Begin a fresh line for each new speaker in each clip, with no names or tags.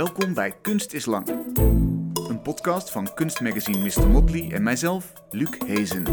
Welkom bij Kunst is Lang. Een podcast van kunstmagazine Mr. Motley en mijzelf, Luc Hezen.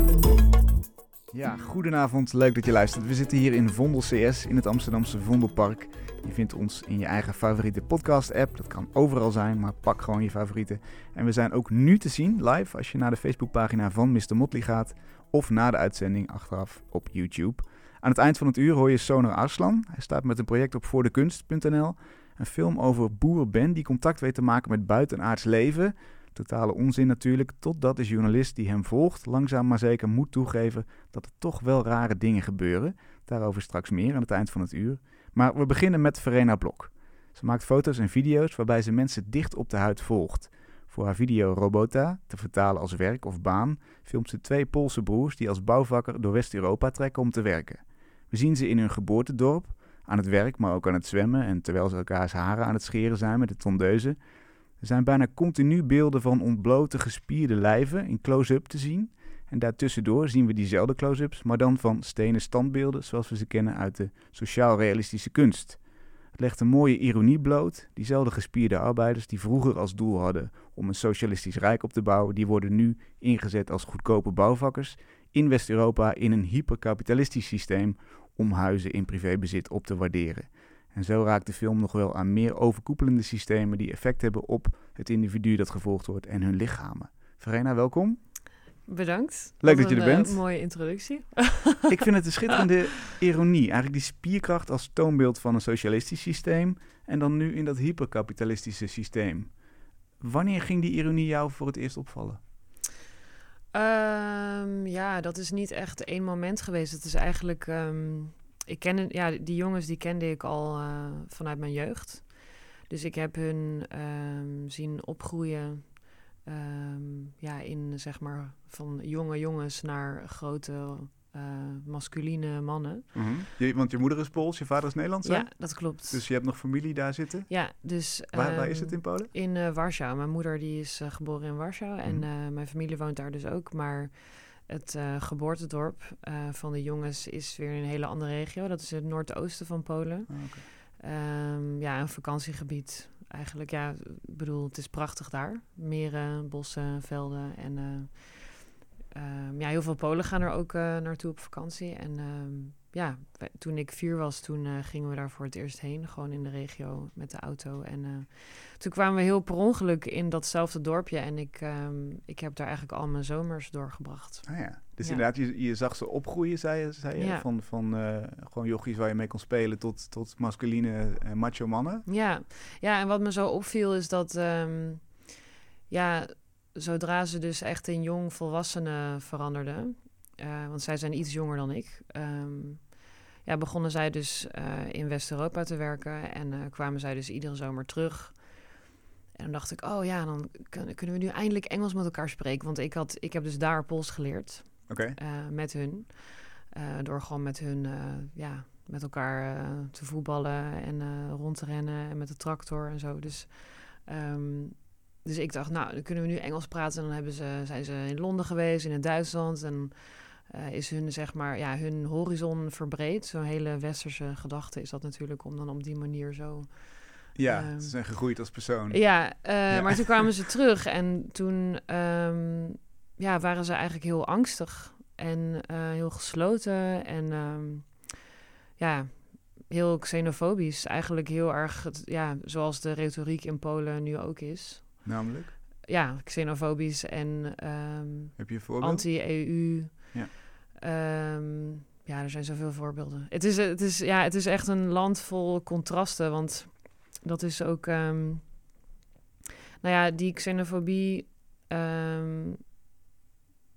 Ja, goedenavond. Leuk dat je luistert. We zitten hier in Vondel CS in het Amsterdamse Vondelpark. Je vindt ons in je eigen favoriete podcast-app. Dat kan overal zijn, maar pak gewoon je favoriete. En we zijn ook nu te zien live als je naar de Facebookpagina van Mr. Motley gaat. Of na de uitzending achteraf op YouTube. Aan het eind van het uur hoor je Sonar Arslan. Hij staat met een project op voordekunst.nl. Een film over boer Ben die contact weet te maken met buitenaards leven. Totale onzin natuurlijk, totdat de journalist die hem volgt langzaam maar zeker moet toegeven dat er toch wel rare dingen gebeuren. Daarover straks meer aan het eind van het uur. Maar we beginnen met Verena Blok. Ze maakt foto's en video's waarbij ze mensen dicht op de huid volgt. Voor haar video Robota, te vertalen als werk of baan, filmt ze twee Poolse broers die als bouwvakker door West-Europa trekken om te werken. We zien ze in hun geboortedorp, aan het werk, maar ook aan het zwemmen en terwijl ze elkaars haren aan het scheren zijn met de tondeuze. Er zijn bijna continu beelden van ontblote gespierde lijven in close-up te zien. En daartussendoor zien we diezelfde close-ups, maar dan van stenen standbeelden zoals we ze kennen uit de sociaal-realistische kunst. Het legt een mooie ironie bloot. Diezelfde gespierde arbeiders die vroeger als doel hadden om een socialistisch rijk op te bouwen, die worden nu ingezet als goedkope bouwvakkers in West-Europa in een hyperkapitalistisch systeem om huizen in privébezit op te waarderen. En zo raakt de film nog wel aan meer overkoepelende systemen die effect hebben op het individu dat gevolgd wordt en hun lichamen. Verena, welkom.
Bedankt.
Leuk dat je er
een, eh,
bent.
mooie introductie.
Ik vind het een schitterende ironie. Eigenlijk die spierkracht als toonbeeld van een socialistisch systeem en dan nu in dat hyperkapitalistische systeem. Wanneer ging die ironie jou voor het eerst opvallen?
Ehm, ja, dat is niet echt één moment geweest. Het is eigenlijk... ehm, ik ken, ja, die jongens die kende ik al eh, vanuit mijn jeugd. Dus ik heb hun ehm, zien opgroeien ja, in, zeg maar, van jonge jongens naar grote eh, masculine mannen.
je, want je moeder is Pools, je vader is Nederlands, hè?
Ja, dat klopt.
Dus je hebt nog familie daar zitten?
ja, dus...
Waar, waar is
ehm,
het in Polen?
In eh, Warschau. Mijn moeder die is eh, geboren in Warschau en
Mhm.
mijn familie woont daar dus ook. Maar het geboortedorp van de jongens is weer in een hele andere regio. Dat is het noordoosten van Polen.
Ah.
Ehm, ja, een vakantiegebied. Eigenlijk, ja, ik bedoel, het is prachtig daar. Meren, bossen, velden en... eh, ehm, ja, heel veel Polen gaan er ook eh, naartoe op vakantie. En ehm, ja, toen ik vier was, toen eh, gingen we daar voor het eerst heen. Gewoon in de regio met de auto. En eh, toen kwamen we heel per ongeluk in datzelfde dorpje. En ik, ehm, ik heb daar eigenlijk al mijn zomers doorgebracht.
Ah ja. Dus
Ja.
inderdaad, je, je zag ze opgroeien, zei je, zei je?
Ja.
van, van gewoon jochies waar je mee kon spelen tot, tot masculine eh, macho mannen.
Ja. ja, en wat me zo opviel is dat... ja, zodra ze dus echt in jong volwassenen veranderden... eh, want zij zijn iets jonger dan ik... ehm, ja, begonnen zij dus eh, in West-Europa te werken en eh, kwamen zij dus iedere zomer terug. En dan dacht ik, oh ja, dan kun- kunnen we nu eindelijk Engels met elkaar spreken. Want ik, had, ik heb dus daar Pools geleerd
Oké.
eh, met hun. Door gewoon met hun, ja, met elkaar te voetballen en rond te rennen en met de tractor en zo. Dus, ehm, dus ik dacht, nou, dan kunnen we nu Engels praten. En dan hebben ze, zijn ze in Londen geweest, in het Duitsland. En eh, is hun, zeg maar, ja, hun horizon verbreed. Zo'n hele westerse gedachte is dat natuurlijk, om dan op die manier zo...
Ja,
Ehm,
ze zijn gegroeid als persoon.
Ja, eh,
Ja.
maar toen kwamen ze terug en toen ehm, ja, waren ze eigenlijk heel angstig en eh, heel gesloten en ehm, ja, heel xenofobisch. Eigenlijk heel erg, ja, zoals de retoriek in Polen nu ook is.
Namelijk,
Ja, xenofobisch en ehm,
heb je een voorbeeld?
anti-EU.
Ja.
Ehm, ja, er zijn zoveel voorbeelden. Het is, het, is, ja, het is echt een land vol contrasten, want dat is ook... ehm, nou ja, die xenofobie...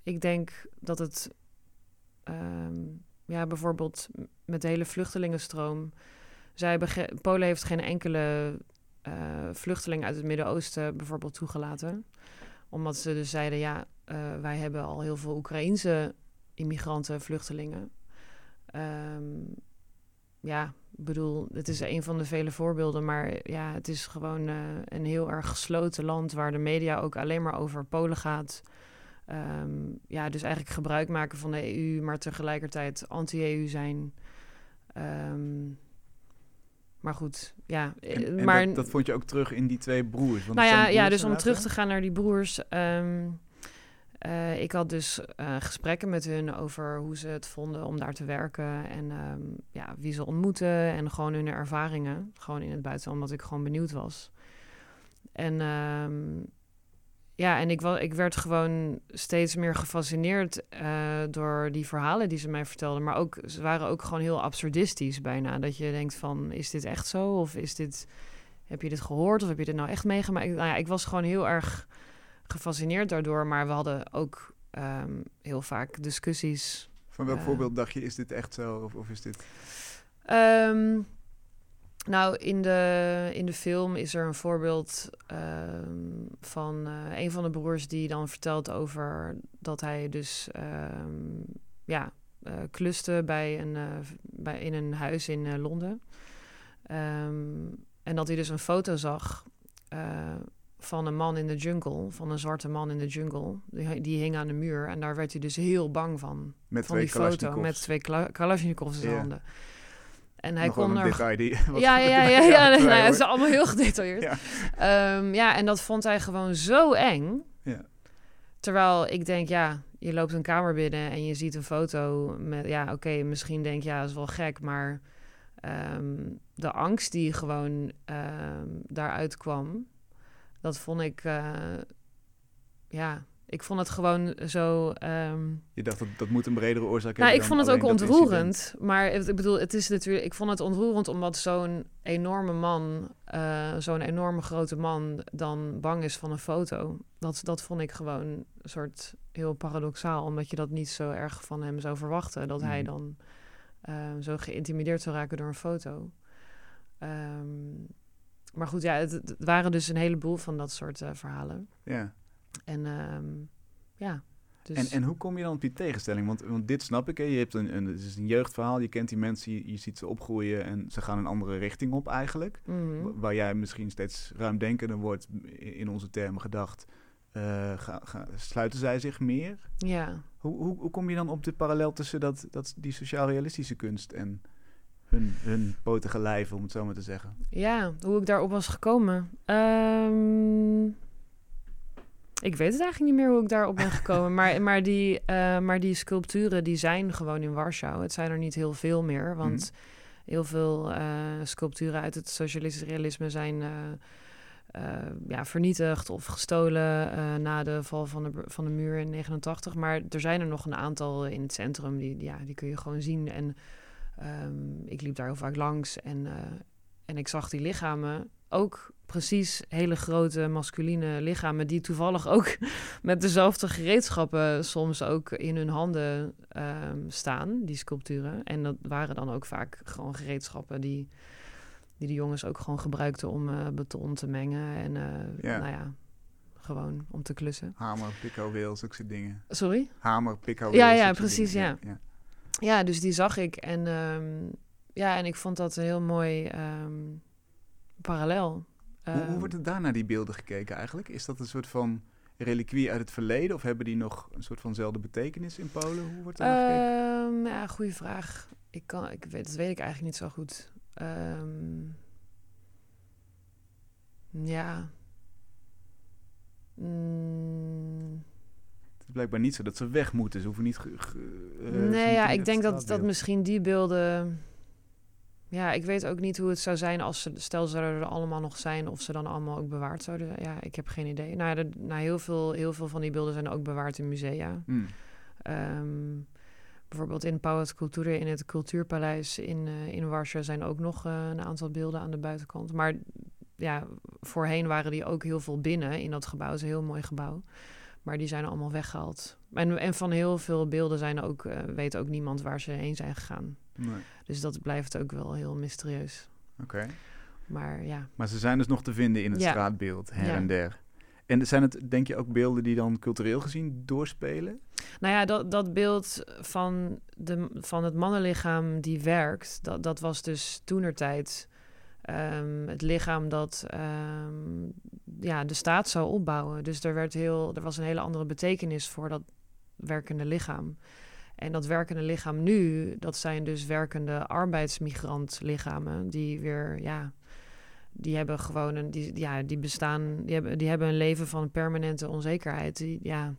ik denk dat het... ja, bijvoorbeeld met de hele vluchtelingenstroom... Zij Polen heeft geen enkele eh, vluchteling uit het Midden-Oosten bijvoorbeeld toegelaten. Omdat ze dus zeiden, ja, eh, wij hebben al heel veel Oekraïense immigranten, vluchtelingen. Ehm, ja, ik bedoel, het is een van de vele voorbeelden, maar ja, het is gewoon eh, een heel erg gesloten land waar de media ook alleen maar over Polen gaat. Ehm, ja, dus eigenlijk gebruik maken van de EU, maar tegelijkertijd anti-EU zijn. Ehm, maar goed, ja.
En, en
maar,
dat, dat vond je ook terug in die twee broers? Want
nou ja, ja, dus om terug te gaan naar die broers. ehm, eh, ik had dus eh, gesprekken met hun over hoe ze het vonden om daar te werken. En ehm, ja, wie ze ontmoeten en gewoon hun ervaringen. Gewoon in het buitenland, omdat ik gewoon benieuwd was. En ehm, ja, en ik, ik werd gewoon steeds meer gefascineerd eh, door die verhalen die ze mij vertelden. Maar ook, ze waren ook gewoon heel absurdistisch bijna. Dat je denkt van, is dit echt zo? Of is dit, heb je dit gehoord? Of heb je dit nou echt meegemaakt? Nou ja, ik was gewoon heel erg gefascineerd daardoor. Maar we hadden ook ehm, heel vaak discussies.
Van welk
eh,
voorbeeld dacht je, is dit echt zo? Of, of is dit...
Ehm, nou, in de, in de film is er een voorbeeld ehm, van eh, een van de broers die dan vertelt over dat hij dus ehm, ja, eh, kluste bij een, eh, bij, in een huis in Londen. Ehm, en dat hij dus een foto zag van een man in de jungle, van een zwarte man in de jungle. Die, die hing aan de muur en daar werd hij dus heel bang van
Met
van
twee
die foto met twee Kala- Kalashnikovs in zijn handen. En hij
Nog
kon er.
detail die...
Ja, ja, ja, ja, ja, is allemaal heel gedetailleerd.
Ja.
Ehm, ja, en dat vond hij gewoon zo eng.
Ja.
Terwijl ik denk, ja, je loopt een kamer binnen en je ziet een foto met, ja, oké, misschien denk je, ja, dat is wel gek, maar ehm, de angst die gewoon ehm, daaruit kwam, dat vond ik, eh, ja, ik vond het gewoon zo. ehm,
Je dacht, dat, dat moet een bredere oorzaak
nou,
hebben
ik vond het ook ontroerend. Maar ik bedoel, het is natuurlijk. Ik vond het ontroerend omdat zo'n enorme man, eh, zo'n enorme grote man, dan bang is van een foto. Dat, dat vond ik gewoon een soort heel paradoxaal, omdat je dat niet zo erg van hem zou verwachten. Dat hij
Mhm.
dan eh, zo geïntimideerd zou raken door een foto. Ehm, maar goed, ja, het, het waren dus een heleboel van dat soort eh, verhalen.
Ja.
En ehm, ja. Dus,
En, en hoe kom je dan op die tegenstelling? Want, want dit snap ik, hè. je hebt een, een, het is een jeugdverhaal, je kent die mensen, je, je ziet ze opgroeien en ze gaan een andere richting op eigenlijk.
Mhm.
Wa- Waar jij misschien steeds ruimdenkender wordt, in onze termen gedacht, eh, ga, ga- sluiten zij zich meer?
ja.
Hoe, hoe, hoe kom je dan op de parallel tussen dat, dat, die sociaal-realistische kunst en hun, hun potige lijven, om het zo maar te zeggen?
Ja, hoe ik daarop was gekomen. Ehm, ik weet het eigenlijk niet meer hoe ik daarop ben gekomen. maar, maar, die, eh, maar die sculpturen die zijn gewoon in Warschau. Het zijn er niet heel veel meer. Want heel veel eh, sculpturen uit het socialistisch realisme zijn eh, ja, vernietigd of gestolen na de val van de, van de muur in 89. Maar er zijn er nog een aantal in het centrum. Die, ja, die kun je gewoon zien. En ehm, ik liep daar heel vaak langs. En, en ik zag die lichamen ook precies hele grote masculine lichamen die toevallig ook met dezelfde gereedschappen soms ook in hun handen ehm, staan, die sculpturen. En dat waren dan ook vaak gewoon gereedschappen die, die de jongens ook gewoon gebruikten om eh, beton te mengen en
Ja.
nou ja, gewoon om te klussen.
Hamer, wil, zulke soort dingen.
Sorry?
Hamer, pikko,
Ja, ja, precies, ja. Ja, dus die zag ik en ehm, ja, en ik vond dat een heel mooi ehm, parallel.
Hoe, hoe
Ehm,
wordt er daar naar die beelden gekeken eigenlijk? Is dat een soort van reliquie uit het verleden? Of hebben die nog een soort vanzelfde betekenis in Polen? Hoe wordt er naar gekeken?
Ehm, ja, goede vraag. Ik kan, ik weet, dat weet ik eigenlijk niet zo goed. Ehm, ja. Mm,
Het is blijkbaar niet zo dat ze weg moeten. Ze hoeven niet... ge- ge- eh,
nee, ja, ik denk dat, dat misschien die beelden... Ja, ik weet ook niet hoe het zou zijn als ze, stel ze er allemaal nog zijn, of ze dan allemaal ook bewaard zouden. Ja, ik heb geen idee. Nou, ja, de, nou heel, veel, heel veel van die beelden zijn ook bewaard in musea.
Hmm.
Ehm, bijvoorbeeld in Pałac Kultury, in het Cultuurpaleis in, eh, in Warschau, zijn ook nog eh, een aantal beelden aan de buitenkant. Maar ja, voorheen waren die ook heel veel binnen in dat gebouw. Het is een heel mooi gebouw. Maar die zijn allemaal weggehaald. En, en van heel veel beelden zijn ook, eh, weet ook niemand waar ze heen zijn gegaan.
Nee.
Dus dat blijft ook wel heel mysterieus.
Oké.
Maar ja,
Maar ze zijn dus nog te vinden in het
Ja.
straatbeeld, her
Ja.
en der. En zijn het, denk je, ook beelden die dan cultureel gezien doorspelen?
Nou ja, dat, dat beeld van, de, van het mannenlichaam die werkt, dat, dat was dus toenertijd ehm, het lichaam dat ehm, ja, de staat zou opbouwen. Dus er, werd heel, er was een hele andere betekenis voor dat werkende lichaam. En dat werkende lichaam nu, dat zijn dus werkende arbeidsmigrantlichamen die weer, ja, die hebben gewoon een, die, ja, die bestaan, die hebben, die hebben een leven van permanente onzekerheid. Ja,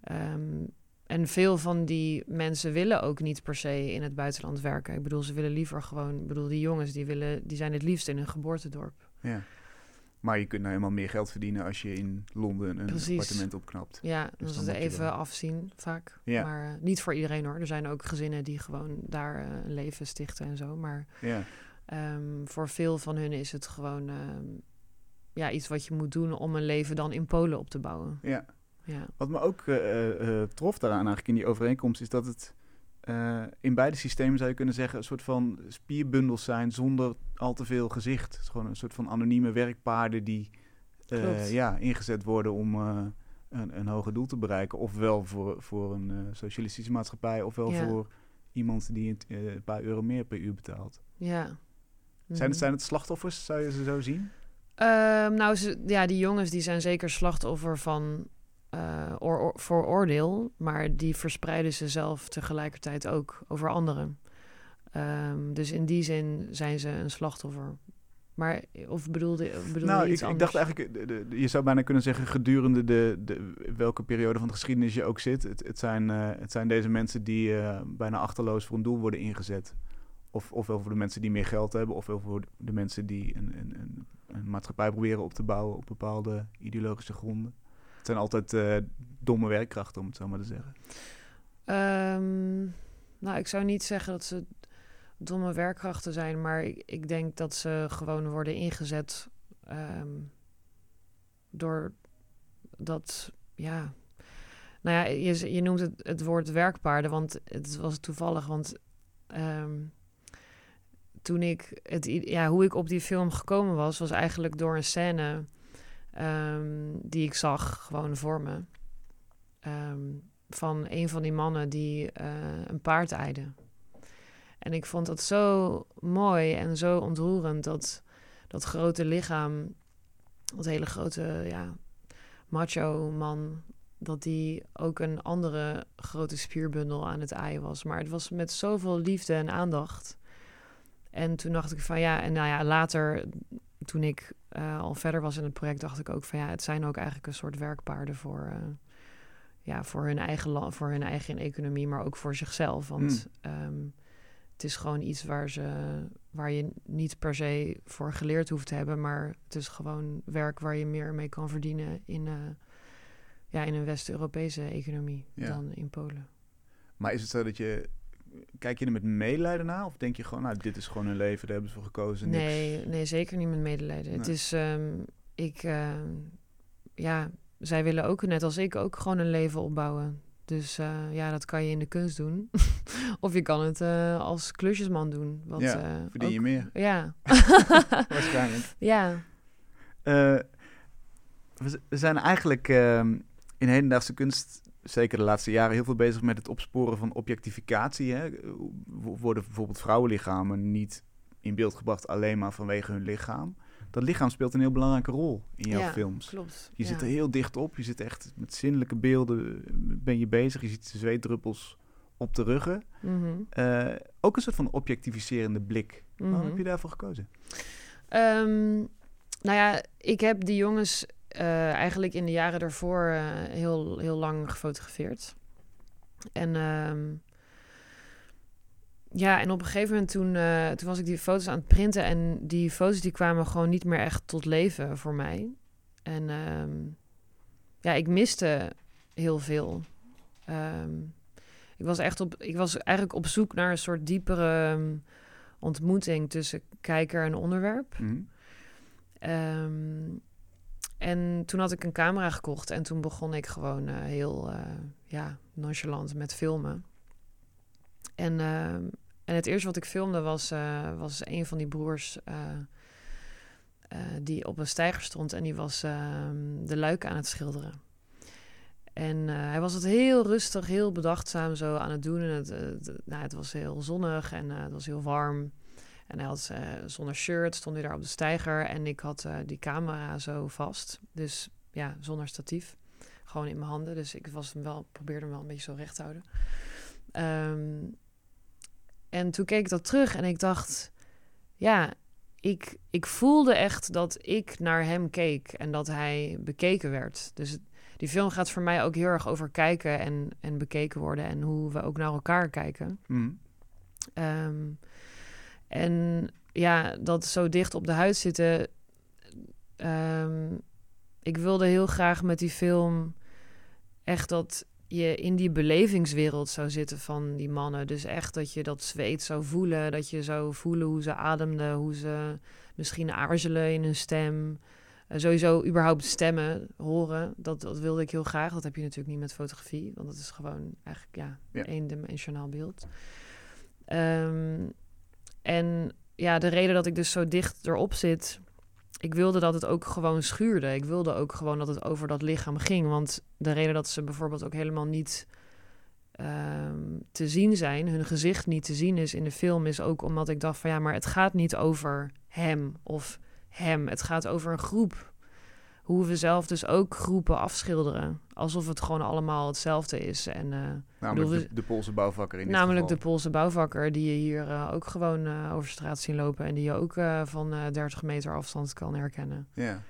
ehm, en veel van die mensen willen ook niet per se in het buitenland werken. Ik bedoel, ze willen liever gewoon, ik bedoel, die jongens die willen, die zijn het liefst in hun geboortedorp.
Ja. Maar je kunt nou helemaal meer geld verdienen als je in Londen een
Precies.
appartement opknapt.
Ja,
Dus
dus
dan
dat
je
even afzien vaak.
Ja.
Maar eh, niet voor iedereen hoor. Er zijn ook gezinnen die gewoon daar eh, een leven stichten en zo. Maar
Ja.
ehm, voor veel van hun is het gewoon ehm, ja, iets wat je moet doen om een leven dan in Polen op te bouwen.
ja.
Ja,
Wat me ook eh, eh, trof daaraan eigenlijk in die overeenkomst is dat het eh, in beide systemen zou je kunnen zeggen een soort van spierbundels zijn zonder al te veel gezicht. Het is gewoon een soort van anonieme werkpaarden die eh, ja, ingezet worden om eh, een, een hoger doel te bereiken. Ofwel voor, voor een eh, socialistische maatschappij, ofwel
Ja.
voor iemand die een, eh, een paar euro meer per uur betaalt.
ja.
Zijn,
Mhm.
het, zijn het slachtoffers, zou je ze zo zien?
Ehm, nou, ze, ja, die jongens die zijn zeker slachtoffer van eh oor, oor- vooroordeel, maar die verspreiden ze zelf tegelijkertijd ook over anderen. Ehm, dus in die zin zijn ze een slachtoffer. Maar of bedoelde, bedoelde
nou,
je
ik,
iets
ik
anders?
dacht eigenlijk, de- de- de- je zou bijna kunnen zeggen, gedurende de, de, welke periode van de geschiedenis je ook zit. Het, het, zijn, eh, het zijn deze mensen die eh, bijna achterloos voor een doel worden ingezet. Of, ofwel voor de mensen die meer geld hebben, ofwel voor de mensen die een, een, een, een maatschappij proberen op te bouwen op bepaalde ideologische gronden. Zijn altijd eh, domme werkkrachten, om het zo maar te zeggen.
Ehm, nou, ik zou niet zeggen dat ze domme werkkrachten zijn, maar ik, ik denk dat ze gewoon worden ingezet ehm, door dat, ja. Nou ja, je, je noemt het, het woord werkpaarden, want het was toevallig, want ehm, toen ik het, ja, hoe ik op die film gekomen was, was eigenlijk door een scène ehm, die ik zag gewoon voor me. Ehm, van een van die mannen die eh, een paard eide. En ik vond dat zo mooi en zo ontroerend dat dat grote lichaam, dat hele grote ja, macho man, dat die ook een andere grote spierbundel aan het aaien was. Maar het was met zoveel liefde en aandacht. En toen dacht ik van ja, en nou ja, later toen ik eh, al verder was in het project, dacht ik ook van ja, het zijn ook eigenlijk een soort werkpaarden voor, eh, ja, voor hun eigen land, voor hun eigen economie, maar ook voor zichzelf. Want ehm, het is gewoon iets waar ze, waar je niet per se voor geleerd hoeft te hebben, maar het is gewoon werk waar je meer mee kan verdienen in, eh, ja, in een West-Europese economie
Ja.
dan in Polen.
Maar is het zo dat je... Kijk je er met medelijden naar? Of denk je gewoon, nou, dit is gewoon hun leven, daar hebben ze voor gekozen. niks?
Nee, nee, zeker niet met medelijden. Het is, ehm, ik, ehm, ja, zij willen ook net als ik ook gewoon een leven opbouwen. Dus eh, ja, dat kan je in de kunst doen. of je kan het eh, als klusjesman doen. Wat,
Ja,
eh,
Verdien je meer?
Ja,
Waarschijnlijk.
ja,
we zijn eigenlijk ehm, in hedendaagse kunst, zeker de laatste jaren, heel veel bezig met het opsporen van objectificatie. Hè? Wo- Worden bijvoorbeeld vrouwenlichamen niet in beeld gebracht alleen maar vanwege hun lichaam? Dat lichaam speelt een heel belangrijke rol in jouw
Ja,
films.
klopt.
Je
ja.
zit er heel dicht op, je zit echt met zinnelijke beelden ben je bezig. Je ziet de zweetdruppels op de ruggen.
Mhm,
Eh, ook een soort van objectificerende blik. Waarom
mhm.
heb je daarvoor gekozen?
Ehm, nou ja, ik heb die jongens eh, eigenlijk in de jaren daarvoor eh, heel, heel lang gefotografeerd. En ehm, ja, en op een gegeven moment toen, eh, toen was ik die foto's aan het printen en die foto's die kwamen gewoon niet meer echt tot leven voor mij. En ehm, ja, ik miste heel veel. Ehm, ik was echt op, ik was eigenlijk op zoek naar een soort diepere ontmoeting tussen kijker en onderwerp.
Mhm.
En toen had ik een camera gekocht en toen begon ik gewoon eh, heel eh, ja, nonchalant met filmen. En, ehm, en het eerste wat ik filmde was, eh, was een van die broers die op een steiger stond en die was ehm, de luik aan het schilderen. En hij was het heel rustig, heel bedachtzaam zo aan het doen. En het, nou, het was heel zonnig en het was heel warm. En hij had eh, zonder shirt, stond hij daar op de steiger. En ik had eh, die camera zo vast. Dus ja, zonder statief. Gewoon in mijn handen. Dus ik was hem wel, probeerde hem wel een beetje zo recht te houden. Ehm, en toen keek ik dat terug en ik dacht, ja, ik, ik voelde echt dat ik naar hem keek en dat hij bekeken werd. Dus die film gaat voor mij ook heel erg over kijken en, en bekeken worden en hoe we ook naar elkaar kijken.
Mhm.
Ehm, en ja, dat zo dicht op de huid zitten. ehm, ik wilde heel graag met die film echt dat je in die belevingswereld zou zitten van die mannen. Dus echt dat je dat zweet zou voelen. Dat je zou voelen hoe ze ademden, hoe ze misschien aarzelen in hun stem. Eh, sowieso überhaupt stemmen horen. Dat, dat wilde ik heel graag. Dat heb je natuurlijk niet met fotografie. Want dat is gewoon eigenlijk ja,
Ja.
eendimensionaal beeld. Ehm, en ja, de reden dat ik dus zo dicht erop zit... Ik wilde dat het ook gewoon schuurde. Ik wilde ook gewoon dat het over dat lichaam ging. Want de reden dat ze bijvoorbeeld ook helemaal niet ehm, te zien zijn... hun gezicht niet te zien is in de film... is ook omdat ik dacht van ja, maar het gaat niet over hem of hem. Het gaat over een groep. Hoe we zelf dus ook groepen afschilderen. Alsof het gewoon allemaal hetzelfde is. En eh,
Namelijk
bedoel,
de, de Poolse bouwvakker in dit
Namelijk de. Poolse bouwvakker die je hier eh, ook gewoon eh, over straat zien lopen. En die je ook van eh 30 meter afstand kan herkennen.
Ja.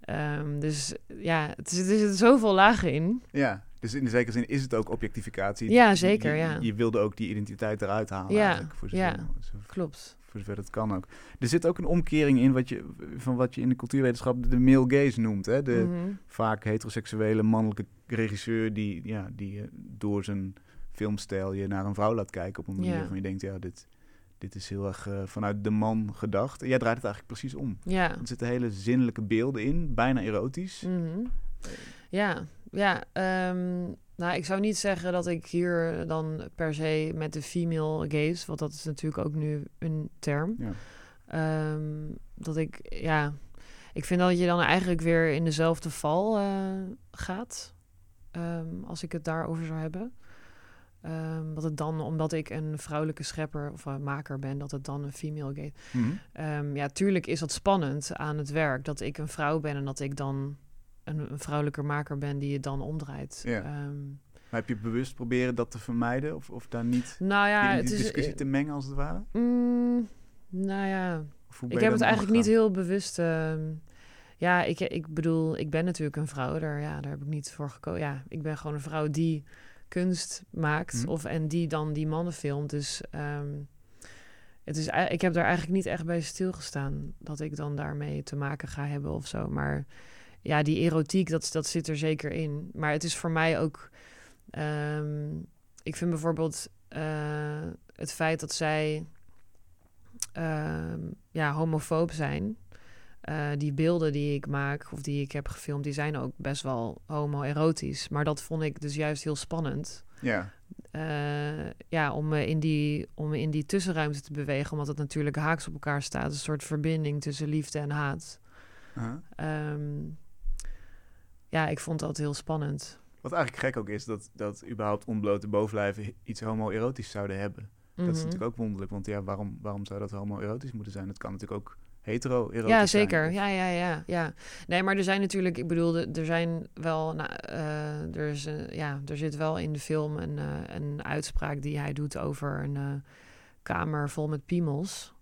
Ehm, dus ja, het is, er zitten zoveel lagen in.
ja, dus in de zekere zin is het ook objectificatie.
Ja, zeker,
je,
ja.
Je wilde ook die identiteit eruit halen
Ja,
eigenlijk. Voor zover,
ja. Klopt.
voor zover het kan ook. Er zit ook een omkering in wat je, van wat je in de cultuurwetenschap de male gaze noemt. Hè? De
Mhm.
vaak heteroseksuele mannelijke regisseur die, ja, die eh, door zijn filmstijl je naar een vrouw laat kijken op een manier
Ja.
waarvan je denkt, ja, dit, dit is heel erg eh, vanuit de man gedacht. En jij draait het eigenlijk precies om.
Ja.
Er zitten hele zinnelijke beelden in, bijna erotisch.
Mhm. Ja, ja. ehm, nou, ik zou niet zeggen dat ik hier dan per se met de female gaze, want dat is natuurlijk ook nu een term,
Ja.
ehm, dat ik, ja, ik vind dat je dan eigenlijk weer in dezelfde val eh, gaat, ehm, als ik het daarover zou hebben. Dat het dan, omdat ik een vrouwelijke schepper of een maker ben, dat het dan een female gaze. Ehm, ja, tuurlijk is dat spannend aan het werk. Dat ik een vrouw ben en dat ik dan een, een vrouwelijke maker ben die het dan omdraait.
Ja.
Ehm,
Maar heb je bewust proberen dat te vermijden? Of, of daar niet
nou ja,
in
het
die
is.
discussie te mengen als het ware?
Mm, nou ja, ik
je
heb het eigenlijk niet heel bewust. ehm, ja, ik, ik bedoel, ik ben natuurlijk een vrouw. Daar, ja, daar heb ik niet voor gekozen. Ja, ik ben gewoon een vrouw die kunst maakt.
Mhm.
Of, en die dan die mannen filmt. Dus ehm, het is, ik heb daar eigenlijk niet echt bij stilgestaan. Dat ik dan daarmee te maken ga hebben of zo. Maar ja, die erotiek, dat, dat zit er zeker in. Maar het is voor mij ook... ehm, ik vind bijvoorbeeld eh, het feit dat zij ehm, ja, homofoob zijn. Eh, die beelden die ik maak of die ik heb gefilmd, die zijn ook best wel homoerotisch. Maar dat vond ik dus juist heel spannend.
Ja,
Eh, ja, om me, in die, om in die tussenruimte te bewegen, omdat het natuurlijk haaks op elkaar staat. Een soort verbinding tussen liefde en haat. Ehm, ja, ik vond dat heel spannend.
Wat eigenlijk gek ook is, dat, dat überhaupt ontblote bovenlijven iets homoerotisch zouden hebben. Dat is
Mhm.
natuurlijk ook wonderlijk, want ja, waarom, waarom zou dat homoerotisch moeten zijn? Het kan natuurlijk ook hetero-erotisch
Ja,
zijn.
zeker.
Of-
Ja, ja, ja, ja. Nee, maar er zijn natuurlijk, ik bedoel, er- zijn wel, nou, eh, er, is, een- ja, er zit wel in de film een, eh, een uitspraak die hij doet over een eh, kamer vol met piemels.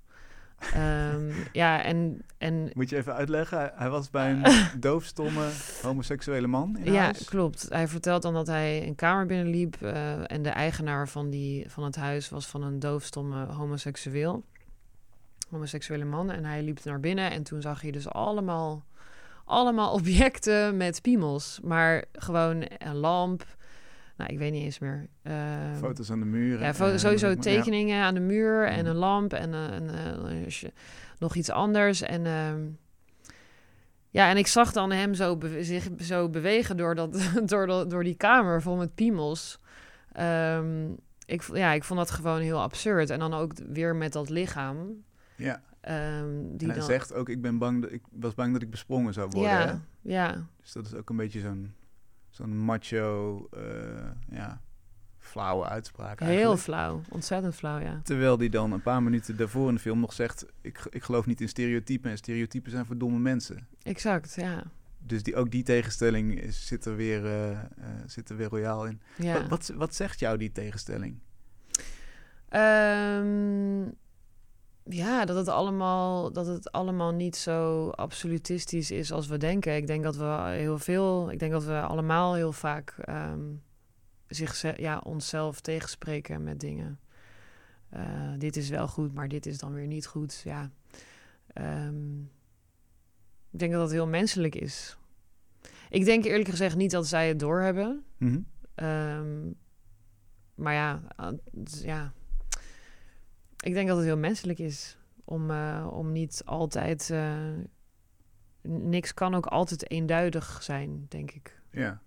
Ehm, ja, en, en
Moet je even uitleggen, hij, was bij een doofstomme homoseksuele man in
ja,
huis.
klopt. Hij vertelt dan dat hij een kamer binnenliep eh, en de eigenaar van, die, van het huis was van een doofstomme homoseksueel. Homoseksuele man. En hij liep naar binnen en toen zag hij dus allemaal, allemaal objecten met piemels. Maar gewoon een lamp. Nou, ik weet niet eens meer. Ehm,
Foto's aan de muur.
ja,
en-
sowieso
ja.
tekeningen aan de muur en
Mhm.
een lamp en een- een sh- nog iets anders. En ehm, ja, en ik zag dan hem zo be- zich zo bewegen door, dat, door, dat- door die kamer vol met piemels. Ehm, ik, ja, ik vond dat gewoon heel absurd. En dan ook weer met dat lichaam.
Ja,
die
en hij
dan,
zegt ook, ik, ben bang dat, ik was bang dat ik besprongen zou worden. hè?
ja, ja,
Dus dat is ook een beetje zo'n zo'n macho, eh, ja, flauwe uitspraak
heel
eigenlijk.
flauw. Ontzettend flauw, ja.
Terwijl die dan een paar minuten daarvoor in de film nog zegt... ik, ik geloof niet in stereotypen en stereotypen zijn voor domme mensen.
Exact, ja.
dus die, ook die tegenstelling is, zit, er weer, eh, eh, zit er weer royaal in.
Ja.
Wat, wat, wat zegt jou die tegenstelling?
Ehm, ja, dat het, allemaal, dat het allemaal niet zo absolutistisch is als we denken. Ik denk dat we heel veel, ik denk dat we allemaal heel vaak ehm, zich, ja, onszelf tegenspreken met dingen. Eh, dit is wel goed, maar dit is dan weer niet goed. Ja. Ehm, ik denk dat dat heel menselijk is. Ik denk eerlijk gezegd niet dat zij het doorhebben. Ehm, maar ja, het is- ja, ik denk dat het heel menselijk is om, eh, om niet altijd. eh, niks kan ook altijd eenduidig zijn, denk ik.
Ja.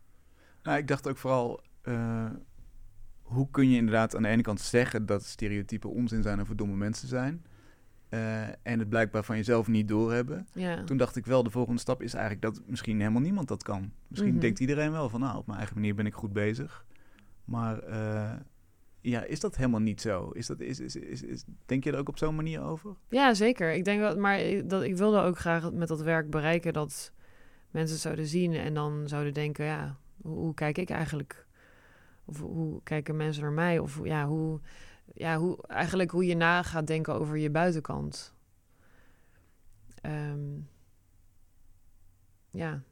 Nou, ik dacht ook vooral, eh, hoe kun je inderdaad aan de ene kant zeggen dat stereotypen onzin zijn en voor domme mensen zijn, en het blijkbaar van jezelf niet doorhebben.
Ja,
Toen dacht ik wel, de volgende stap is eigenlijk dat misschien helemaal niemand dat kan. Misschien
Mhm.
denkt iedereen wel van, nou, op mijn eigen manier ben ik goed bezig. Maar ja, is dat helemaal niet zo? Is dat, is, is, is, is- denk je er ook op zo'n manier over?
ja zeker. Ik denk dat, maar ik- dat, ik wilde ook graag met dat werk bereiken dat mensen het zouden zien en dan zouden denken: ja, hoe, hoe kijk ik eigenlijk? Of hoe kijken mensen naar mij? Of ja, hoe, ja, hoe, eigenlijk hoe je na gaat denken over je buitenkant. Ehm, ja.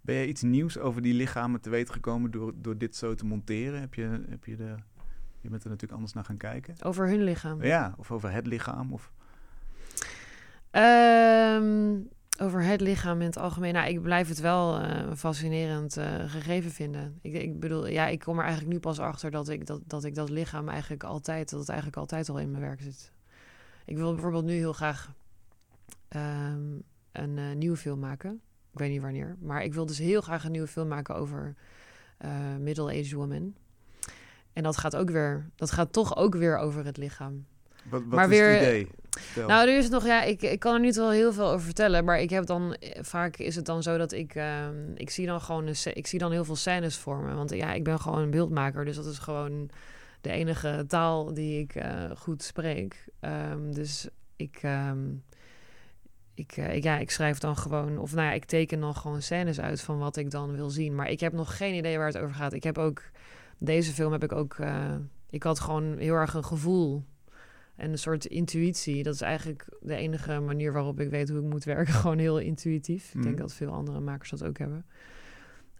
Ben jij iets nieuws over die lichamen te weten gekomen door, door dit zo te monteren? Heb je, heb je, de, je bent er natuurlijk anders naar gaan kijken.
Over hun lichaam.
Ja, of over het lichaam. Of,
Ehm, over het lichaam in het algemeen. Nou, ik blijf het wel een fascinerend eh, gegeven vinden. Ik, ik bedoel, ja, ik kom er eigenlijk nu pas achter dat ik dat, dat ik dat lichaam eigenlijk altijd, dat het eigenlijk altijd al in mijn werk zit. Ik wil bijvoorbeeld nu heel graag ehm, een eh, nieuwe film maken. Ik weet niet wanneer, maar ik wil dus heel graag een nieuwe film maken over middle-aged women. En dat gaat ook weer, dat gaat toch ook weer over het lichaam.
wat wat
Maar
is
weer-
het idee? Vertel.
Nou, er is nog, ja, ik, ik kan er niet wel heel veel over vertellen, maar ik heb dan, eh, vaak is het dan zo dat ik, ehm, ik zie dan gewoon, een, ik zie dan heel veel scènes voor me, want ja, ik ben gewoon een beeldmaker, dus dat is gewoon de enige taal die ik eh, goed spreek. Ehm, dus ik, ehm, ik, eh, ik, ja, ik schrijf dan gewoon, of nou ja, ik teken dan gewoon scènes uit van wat ik dan wil zien, maar ik heb nog geen idee waar het over gaat. Ik heb ook, deze film heb ik ook, eh, ik had gewoon heel erg een gevoel en een soort intuïtie. Dat is eigenlijk de enige manier waarop ik weet hoe ik moet werken. Gewoon heel intuïtief. Ik denk
Mhm.
dat veel andere makers dat ook hebben.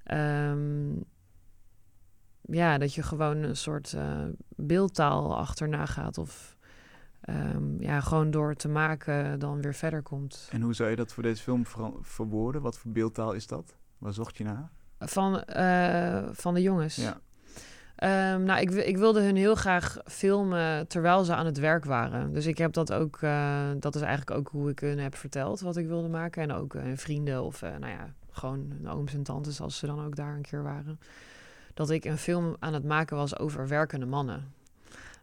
Ehm, ja, dat je gewoon een soort eh, beeldtaal achterna gaat. Of ehm, ja, gewoon door te maken dan weer verder komt.
En hoe zou je dat voor deze film verwoorden? Wat voor beeldtaal is dat? Waar zocht je naar?
Van, eh, van de jongens.
Ja.
Ehm, nou, ik, ik wilde hun heel graag filmen terwijl ze aan het werk waren. Dus ik heb dat ook, eh, dat is eigenlijk ook hoe ik hun heb verteld wat ik wilde maken. En ook eh, hun vrienden of, eh, nou ja, gewoon ooms en tantes als ze dan ook daar een keer waren. Dat ik een film aan het maken was over werkende mannen.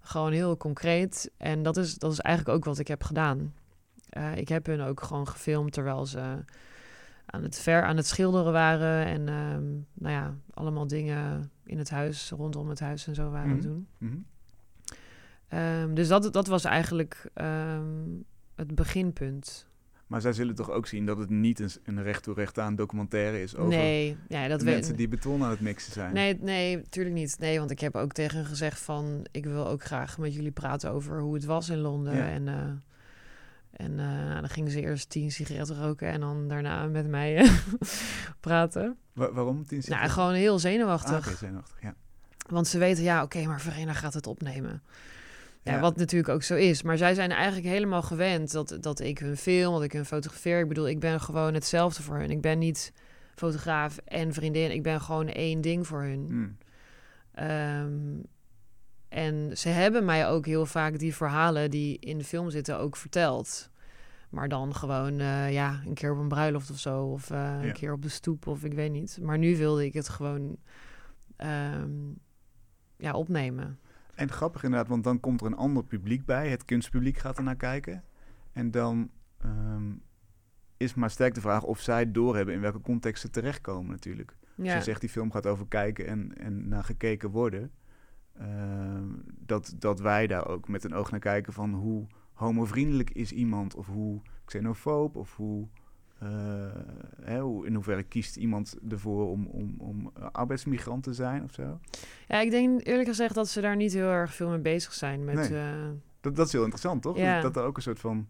Gewoon heel concreet. En dat is, dat is eigenlijk ook wat ik heb gedaan. Ik heb hun ook gewoon gefilmd terwijl ze aan het ver aan het schilderen waren. En ehm, nou ja, allemaal dingen in het huis, rondom het huis en zo waren
Mhm.
doen.
Mhm.
Ehm, dus dat, dat was eigenlijk ehm, het beginpunt.
Maar zij zullen toch ook zien dat het niet een, een recht toe recht aan documentaire is over
nee, ja, dat
mensen die beton aan het mixen zijn.
Nee, nee, natuurlijk niet. Nee, want ik heb ook tegen hen gezegd van... ik wil ook graag met jullie praten over hoe het was in Londen.
Ja.
En, eh, en eh, nou, dan gingen ze eerst tien sigaretten roken... en dan daarna met mij eh, praten.
Wa- waarom? Tien
Nou,
seconden?
gewoon heel
Ah,
zenuwachtig.
oké, zenuwachtig, ja.
Want ze weten, ja, oké, maar Verena gaat het opnemen. Ja,
Ja.
wat natuurlijk ook zo is. Maar zij zijn eigenlijk helemaal gewend dat, dat ik hun film, dat ik hun fotografeer. Ik bedoel, ik ben gewoon hetzelfde voor hun. Ik ben niet fotograaf en vriendin. Ik ben gewoon één ding voor hun.
Mm.
Ehm, en ze hebben mij ook heel vaak die verhalen die in de film zitten ook verteld. Maar dan gewoon, eh, ja, een keer op een bruiloft of zo. Of eh,
Ja.
een keer op de stoep of ik weet niet. Maar nu wilde ik het gewoon ehm, ja, opnemen.
En grappig inderdaad, want dan komt er een ander publiek bij. Het kunstpubliek gaat er naar kijken. En dan ehm, is maar sterk de vraag of zij doorhebben in welke context ze terechtkomen natuurlijk. Als
Ja,
je zegt die film gaat over kijken en, en naar gekeken worden. Ehm, dat, dat wij daar ook met een oog naar kijken van hoe homovriendelijk is iemand. Of hoe xenofoob of hoe... eh, hè, hoe, in hoeverre kiest iemand ervoor om, om, om arbeidsmigrant te zijn of zo?
Ja, ik denk eerlijk gezegd dat ze daar niet heel erg veel mee bezig zijn. Met,
Nee.
eh,
Dat, dat is heel interessant, toch?
Ja.
Dat er ook een soort van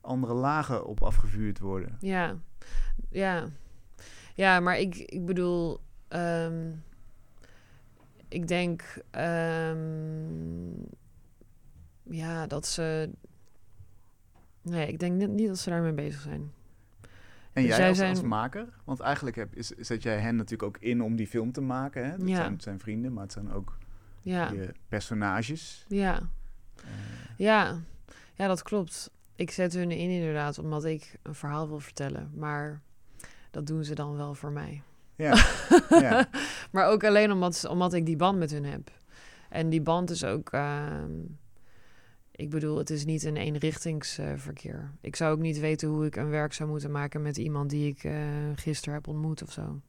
andere lagen op afgevuurd worden.
ja, ja. Ja, maar ik, ik bedoel... ehm, ik denk... ehm, ja, dat ze... Nee, ik denk niet, niet dat ze daarmee bezig zijn.
En
Dus
jij als,
zijn-
als maker? Want eigenlijk heb, is, zet jij hen natuurlijk ook in om die film te maken. Hè? Het,
Ja.
zijn, het zijn vrienden, maar het zijn ook
Ja,
je personages.
ja.
Eh,
Ja, ja, dat klopt. Ik zet hun in inderdaad, omdat ik een verhaal wil vertellen. Maar dat doen ze dan wel voor mij.
Ja, ja,
maar ook alleen omdat, omdat ik die band met hun heb. En die band is ook... ehm, ik bedoel, het is niet een eenrichtingsverkeer. ik zou ook niet weten hoe ik een werk zou moeten maken met iemand die ik eh gisteren heb ontmoet of zo.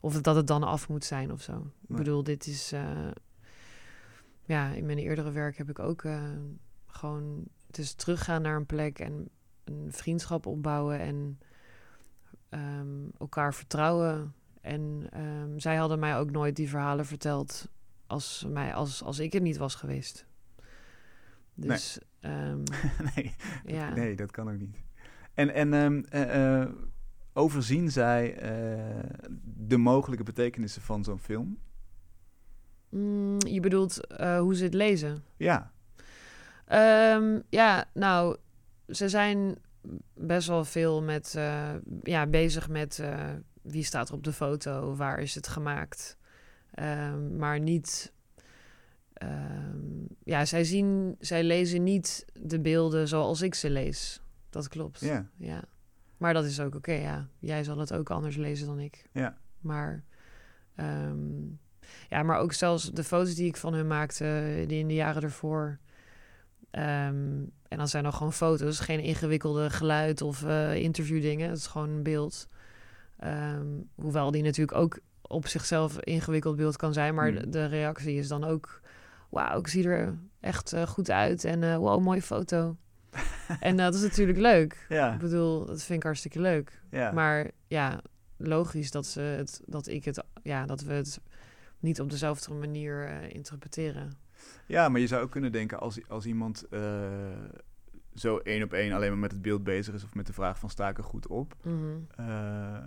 Of dat het dan af moet zijn of zo. Ik bedoel, dit is... eh, ja, in mijn eerdere werk heb ik ook eh, gewoon... Het is teruggaan naar een plek en een vriendschap opbouwen en ehm, elkaar vertrouwen. En ehm, zij hadden mij ook nooit die verhalen verteld als, mij, als, als ik er niet was geweest. Dus ehm,
nee,
ja.
nee, dat kan ook niet. En, en eh, eh, overzien zij eh, de mogelijke betekenissen van zo'n film?
Mm, je bedoelt hoe ze het lezen?
Ja,
ja, nou, ze zijn best wel veel met, eh, ja, bezig met eh, wie staat er op de foto, waar is het gemaakt. Ehm, maar niet. ehm, ja, zij zien, zij lezen niet de beelden zoals ik ze lees. Dat klopt.
ja,
Ja. Maar dat is ook oké, ja. Jij zal het ook anders lezen dan ik.
ja.
Maar, ehm, ja, maar ook zelfs de foto's die ik van hun maakte, die in de jaren ervoor. Ehm, en dan zijn er gewoon foto's, geen ingewikkelde geluid of eh interviewdingen. Het is gewoon een beeld. Ehm, hoewel die natuurlijk ook op zichzelf een ingewikkeld beeld kan zijn. Maar
Mm.
de, reactie is dan ook... Wauw, ik zie er echt eh, goed uit. En eh wow, mooie foto. en dat is natuurlijk leuk.
Ja,
Ik bedoel, dat vind ik hartstikke leuk.
ja.
Maar ja, logisch dat, ze het, dat ik het, ja, dat we het niet op dezelfde manier interpreteren.
Ja, maar je zou ook kunnen denken als, als iemand eh, zo één op één alleen maar met het beeld bezig is of met de vraag van sta ik er goed op.
Mhm.
eh,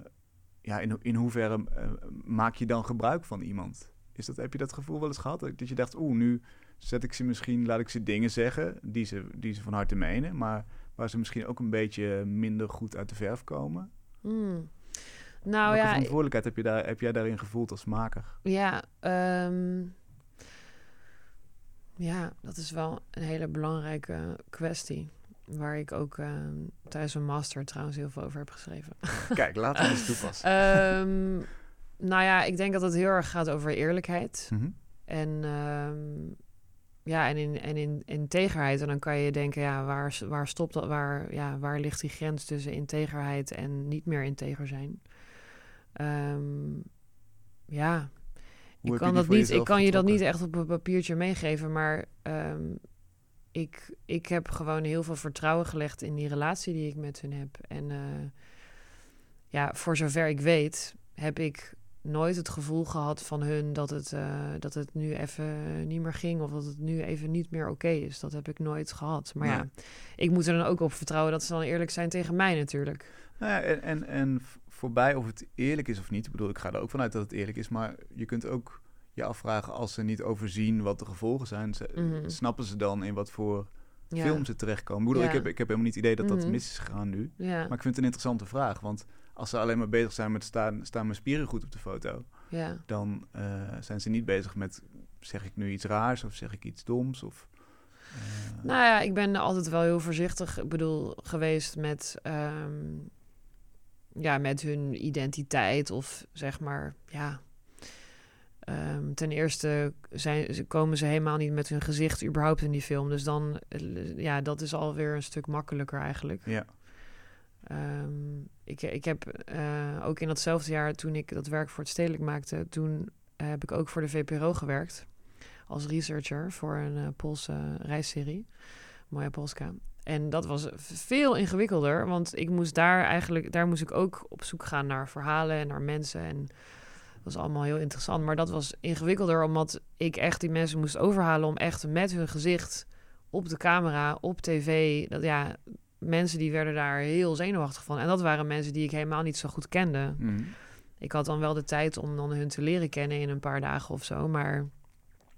ja, in, in hoeverre eh, maak je dan gebruik van iemand? Is dat, heb je dat gevoel wel eens gehad? Dat je dacht, oeh, nu zet ik ze misschien, laat ik ze dingen zeggen die ze, die ze van harte menen, maar waar ze misschien ook een beetje minder goed uit de verf komen.
Mm. Nou
Welke
ja,
verantwoordelijkheid heb, je daar, heb jij daarin gevoeld als maker?
ja, ehm, ja, dat is wel een hele belangrijke kwestie. Waar ik ook ehm, tijdens een master trouwens heel veel over heb geschreven.
Kijk, laten we eens toepassen.
Ehm, nou ja, ik denk dat het heel erg gaat over eerlijkheid.
Mhm.
En ehm, ja, en in, en in integerheid. En dan kan je denken, ja, waar, waar stopt dat? Waar, ja, waar ligt die grens tussen integerheid en niet meer integer zijn? Ja,
Hoe
ik kan, dat niet, ik kan je dat niet echt op een papiertje meegeven, maar ehm, ik, ik heb gewoon heel veel vertrouwen gelegd in die relatie die ik met hun heb. En eh, ja, voor zover ik weet, heb ik nooit het gevoel gehad van hun dat het, eh, dat het nu even niet meer ging of dat het nu even niet meer oké is. Dat heb ik nooit gehad. Maar ja, ik moet er dan ook op vertrouwen dat ze dan eerlijk zijn tegen mij natuurlijk.
Nou ja, en, en, en voorbij of het eerlijk is of niet. Ik bedoel, ik ga er ook vanuit dat het eerlijk is. Maar je kunt ook je afvragen als ze niet overzien wat de gevolgen zijn. ze-
Mhm.
Snappen ze dan in wat voor
Ja.
film ze terechtkomen? Ik bedoel,
Ja.
ik, heb, ik heb helemaal niet het idee dat dat
Mhm.
mis is gegaan nu.
Ja,
Maar ik vind het een interessante vraag. Want als ze alleen maar bezig zijn met staan, staan mijn spieren goed op de foto.
ja.
Dan eh, zijn ze niet bezig met zeg ik nu iets raars of zeg ik iets doms. Of, eh,
Nou ja, ik ben altijd wel heel voorzichtig ik bedoel, geweest met, ehm, ja, met hun identiteit of zeg maar, ja. Ehm, ten eerste zijn, komen ze helemaal niet met hun gezicht überhaupt in die film. Dus dan, eh, ja, dat is alweer een stuk makkelijker eigenlijk.
ja.
Ehm, ik, ik heb eh, ook in datzelfde jaar, toen ik dat werk voor het stedelijk maakte, toen eh, heb ik ook voor de VPRO gewerkt als researcher voor een Poolse reisserie. Moja Polska. En dat was veel ingewikkelder, want ik moest daar eigenlijk, daar moest ik ook op zoek gaan naar verhalen en naar mensen. En dat was allemaal heel interessant. Maar dat was ingewikkelder, omdat ik echt die mensen moest overhalen om echt met hun gezicht op de camera, op tv. Dat ja, mensen die werden daar heel zenuwachtig van. En dat waren mensen die ik helemaal niet zo goed kende.
Mhm.
Ik had dan wel de tijd om dan hun te leren kennen in een paar dagen of zo. Maar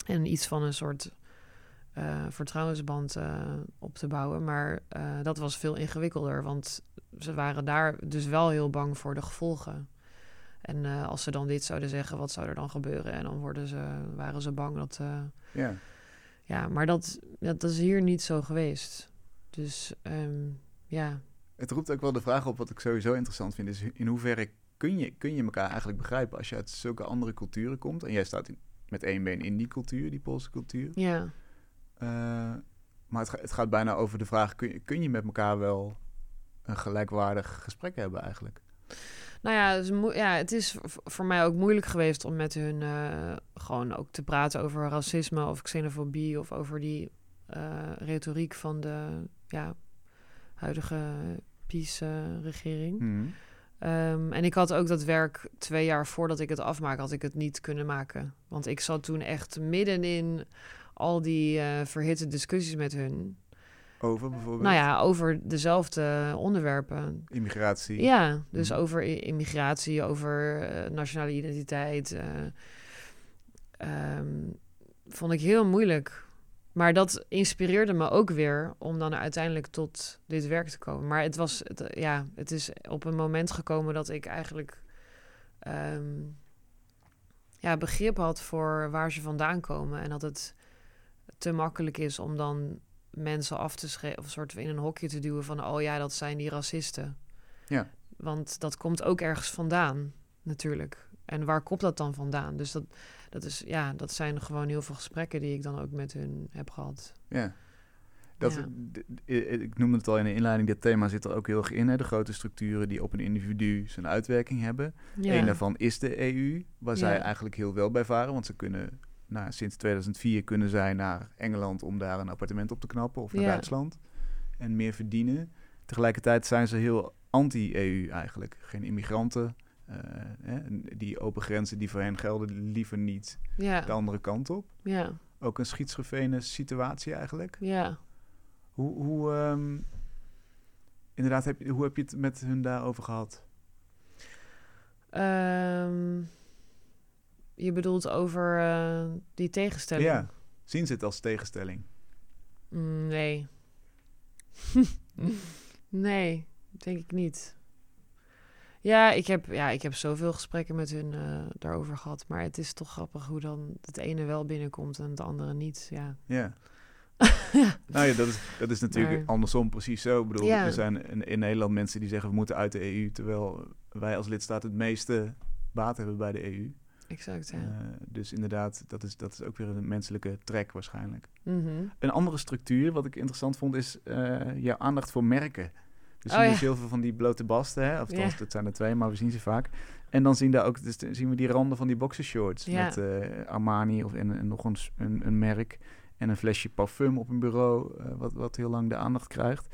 en iets van een soort eh, vertrouwensband eh, op te bouwen. Maar eh, dat was veel ingewikkelder. Want ze waren daar dus wel heel bang voor de gevolgen. En als ze dan dit zouden zeggen, wat zou er dan gebeuren? En dan worden ze, waren ze bang dat.
Ja.
ja, maar dat, dat is hier niet zo geweest. Dus ehm, ja.
Het roept ook wel de vraag op, wat ik sowieso interessant vind, is in hoeverre kun je, kun je elkaar eigenlijk begrijpen als je uit zulke andere culturen komt en jij staat in, met één been in die cultuur, die Poolse cultuur.
Ja.
Eh, maar het, het gaat bijna over de vraag, kun je, kun je met elkaar wel een gelijkwaardig gesprek hebben eigenlijk?
Nou ja, het is, ja, het is voor mij ook moeilijk geweest om met hun eh, gewoon ook te praten over racisme of xenofobie of over die eh, retoriek van de ja, huidige PiS-regering.
Mhm.
Ehm, en ik had ook dat werk twee jaar voordat ik het afmaak, had ik het niet kunnen maken. Want ik zat toen echt midden in al die eh, verhitte discussies met hun.
Over bijvoorbeeld
Nou ja, over dezelfde onderwerpen.
immigratie.
Ja, dus
Mhm.
over immigratie, over eh, nationale identiteit. eh, ehm, vond ik heel moeilijk. Maar dat inspireerde me ook weer om dan uiteindelijk tot dit werk te komen. Maar het was, het, ja, het is op een moment gekomen dat ik eigenlijk ehm, ja, begrip had voor waar ze vandaan komen. En dat het te makkelijk is om dan mensen af te schrijven of soort in een hokje te duwen van oh ja, dat zijn die racisten.
Ja.
Want dat komt ook ergens vandaan, natuurlijk. En waar komt dat dan vandaan? Dus dat, dat, is, ja, dat zijn gewoon heel veel gesprekken die ik dan ook met hun heb gehad.
Ja. Dat,
Ja.
Ik noemde het al in de inleiding, dit thema zit er ook heel erg in. Hè? De grote structuren die op een individu zijn uitwerking hebben.
Ja.
Eén daarvan is de EU, waar zij eigenlijk heel wel bij varen. Want ze kunnen, nou, sinds 2004 kunnen zij naar Engeland om daar een appartement op te knappen. Of naar
Ja.
Duitsland. En meer verdienen. Tegelijkertijd zijn ze heel anti-EU eigenlijk. Geen immigranten. eh, hè? Die open grenzen die voor hen gelden, liever niet
ja,
de andere kant op.
ja,
Ook een schizofrene situatie eigenlijk.
ja.
Hoe, hoe ehm, inderdaad, heb je, hoe heb je het met hun daarover gehad?
Ehm, je bedoelt over eh, die tegenstelling?
Ja, zien ze het als tegenstelling?
Mm, nee. nee, denk ik niet. Ja ik, heb, ja, ik heb zoveel gesprekken met hun eh, daarover gehad. Maar het is toch grappig hoe dan het ene wel binnenkomt en het andere niet. Ja.
Ja. Nou ja, dat is, dat is natuurlijk
Maar-
andersom precies zo. Ik bedoel,
Ja.
er zijn in, in Nederland mensen die zeggen we moeten uit de EU, terwijl wij als lidstaat het meeste baat hebben bij de EU.
Exact, ja.
Eh, dus inderdaad, dat is, dat is ook weer een menselijke trek waarschijnlijk.
Mhm.
Een andere structuur, wat ik interessant vond, is eh jouw aandacht voor merken. We
Oh,
zien
ja.
dus heel veel van die blote basten, hè? of
Ja.
althans, het zijn er twee, maar we zien ze vaak. En dan zien, daar ook, dus zien we die randen van die boxershorts
Ja.
met eh, Armani of en, en nog een, s- een, een merk en een flesje parfum op een bureau, wat, wat heel lang de aandacht krijgt.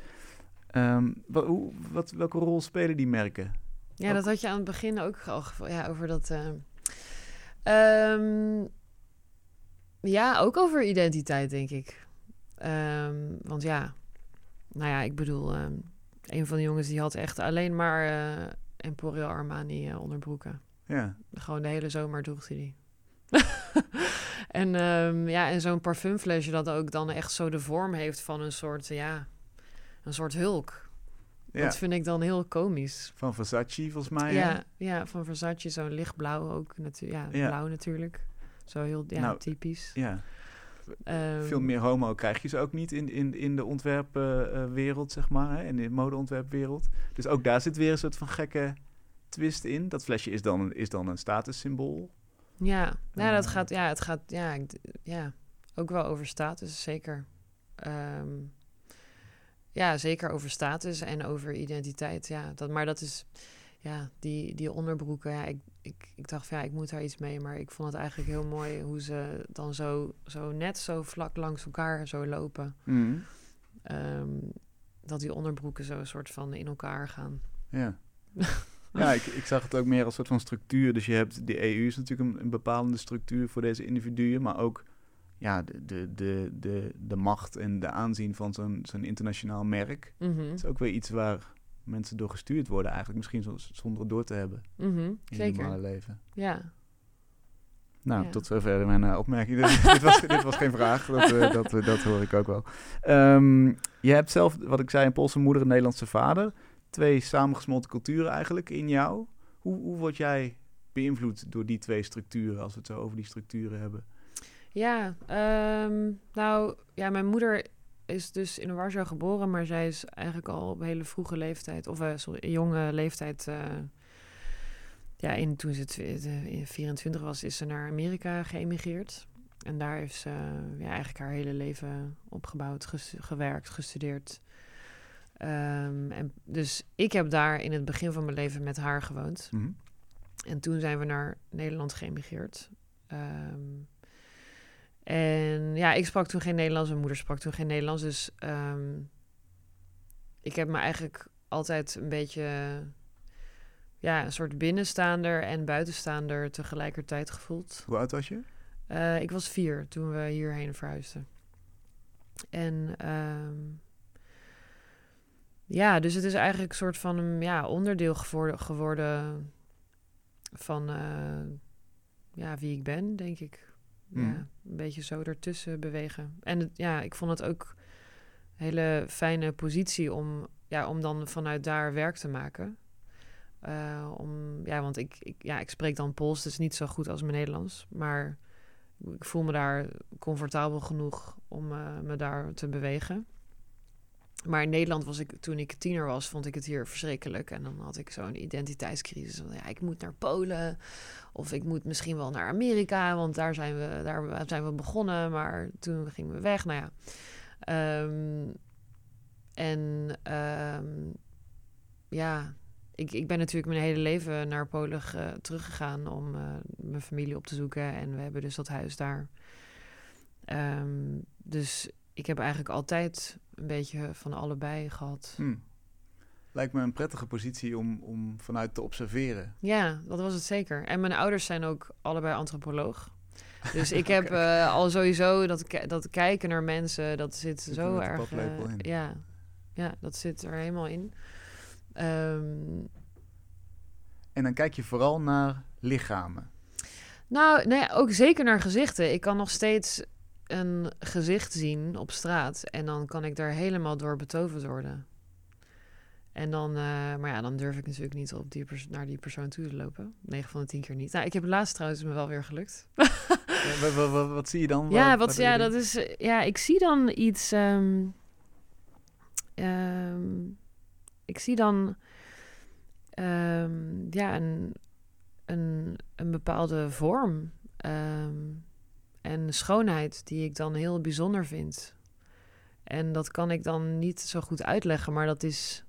Ehm, wat, hoe, wat, welke rol spelen die merken?
Ja,
Ook-
dat had je aan het begin ook al ja, over dat. Eh, ehm, ja, ook over identiteit, denk ik. Ehm, want ja, nou ja, ik bedoel, ehm, een van de jongens die had echt alleen maar eh Emporio Armani eh, onderbroeken.
Ja,
Gewoon de hele zomer droeg hij die. en ja, en zo'n parfumflesje dat ook dan echt zo de vorm heeft van een soort, ja, een soort hulk.
Ja.
Dat vind ik dan heel komisch.
van Versace volgens mij. hè?
Ja, ja, van Versace zo'n lichtblauw ook natuurlijk. Ja, blauw natuurlijk. Zo heel ja,
Nou,
typisch.
ja.
Ehm,
Veel meer homo krijg je ze ook niet in, in, in de ontwerpwereld, zeg maar. Hè? In de modeontwerpwereld. Dus ook daar zit weer een soort van gekke twist in. Dat flesje is dan, is dan een statussymbool.
Ja, nou, dat
Eh.
gaat, ja, het gaat, ja, ja, ook wel over status, zeker. Ehm, ja, zeker over status en over identiteit, ja. Dat, maar dat is, ja, die, die onderbroeken, ja, ik, ik, ik dacht van, ja, ik moet daar iets mee. Maar ik vond het eigenlijk heel mooi hoe ze dan zo, zo net zo vlak langs elkaar zo lopen. ehm, dat die onderbroeken zo een soort van in elkaar gaan.
Ja. ja, ik, ik zag het ook meer als een soort van structuur. Dus je hebt, de EU is natuurlijk een, een bepalende structuur voor deze individuen, maar ook ja, de, de, de, de, de macht en de aanzien van zo'n zo'n internationaal merk.
Mhm.
Het is ook weer iets waar mensen door gestuurd worden, eigenlijk misschien zo- zonder het door te hebben
Mhm,
in het
Zeker.
normale leven.
Ja.
Nou,
Ja.
tot zover mijn eh, opmerking. dit, dit was, dit was geen vraag, dat, eh, dat, dat hoor ik ook wel. Ehm, je hebt zelf, wat ik zei, een Poolse moeder en een Nederlandse vader. Twee samengesmolten culturen eigenlijk in jou. Hoe, hoe word jij beïnvloed door die twee structuren, als we het zo over die structuren hebben?
Ja, ehm, nou, ja, mijn moeder is dus in Warschau geboren, maar zij is eigenlijk al op hele vroege leeftijd, of eh, sorry, jonge leeftijd, eh, ja, in, toen ze in 24 was, is ze naar Amerika geëmigreerd. En daar heeft ze eh, ja, eigenlijk haar hele leven opgebouwd, ges- gewerkt, gestudeerd. Ehm, en dus ik heb daar in het begin van mijn leven met haar gewoond.
Mhm.
En toen zijn we naar Nederland geëmigreerd. Ehm, en ja, ik sprak toen geen Nederlands. Mijn moeder sprak toen geen Nederlands. Dus ehm, ik heb me eigenlijk altijd een beetje... Ja, een soort binnenstaander en buitenstaander tegelijkertijd gevoeld.
Hoe oud was je?
Eh, ik was vier toen we hierheen verhuisden. En ehm, ja, dus het is eigenlijk een soort van een ja, onderdeel geworden, geworden van eh, ja, wie ik ben, denk ik. Ja, een beetje zo ertussen bewegen. En het, ja, ik vond het ook een hele fijne positie om, ja, om dan vanuit daar werk te maken. Eh, om, ja, want ik, ik, ja, ik spreek dan Pools, dus niet zo goed als mijn Nederlands. Maar ik voel me daar comfortabel genoeg om eh, me daar te bewegen. Maar in Nederland was ik, toen ik tiener was, vond ik het hier verschrikkelijk. En dan had ik zo'n identiteitscrisis. Van, ja, ik moet naar Polen. Of ik moet misschien wel naar Amerika. Want daar zijn we, daar zijn we begonnen. Maar toen gingen we weg. Nou ja. Ehm, en ehm, ja, ik, ik ben natuurlijk mijn hele leven naar Polen ge- teruggegaan om eh, mijn familie op te zoeken. En we hebben dus dat huis daar. Ehm, dus ik heb eigenlijk altijd een beetje van allebei gehad.
Hm. Lijkt me een prettige positie om, om vanuit te observeren.
Ja, dat was het zeker. En mijn ouders zijn ook allebei antropoloog. Dus ik heb eh, al sowieso dat, dat kijken naar mensen, dat zit
Zit
zo erg. eh, ja. ja, dat zit er helemaal in. Ehm,
En dan kijk je vooral naar lichamen.
nou, nee, ook zeker naar gezichten. Ik kan nog steeds een gezicht zien op straat en dan kan ik daar helemaal door betoverd worden. En dan, eh, maar ja, dan durf ik natuurlijk niet op die pers- naar die persoon toe te lopen. 9 van de 10 keer niet. Nou, ik heb laatst trouwens me wel weer gelukt.
Wat, wat, wat, wat zie je dan?
Ja, wat, ja, dat is, eh, ja, ik zie dan iets. ehm, ehm, ik zie dan ehm, ja, een, een, een bepaalde vorm ehm, en schoonheid die ik dan heel bijzonder vind. En dat kan ik dan niet zo goed uitleggen, maar dat is.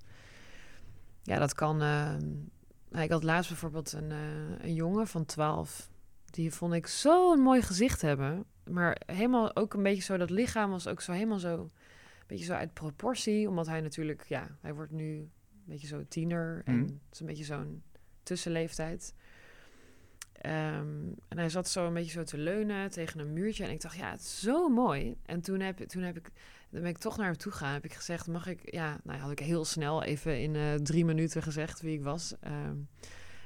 Ja, dat kan. nou, ik had laatst bijvoorbeeld een, eh, een jongen van 12. Die vond ik zo'n mooi gezicht hebben. Maar helemaal ook een beetje zo, dat lichaam was ook zo helemaal zo, een beetje zo uit proportie. Omdat hij natuurlijk, ja, hij wordt nu een beetje zo tiener. En
Mhm.
het is een beetje zo'n tussenleeftijd. Ehm, en hij zat zo een beetje zo te leunen tegen een muurtje. En ik dacht, ja, het is zo mooi. En toen heb, toen heb ik, dan ben ik toch naar hem toe gegaan. Heb ik gezegd, mag ik, ja, nou had ik heel snel even in eh, drie minuten gezegd wie ik was. Ehm,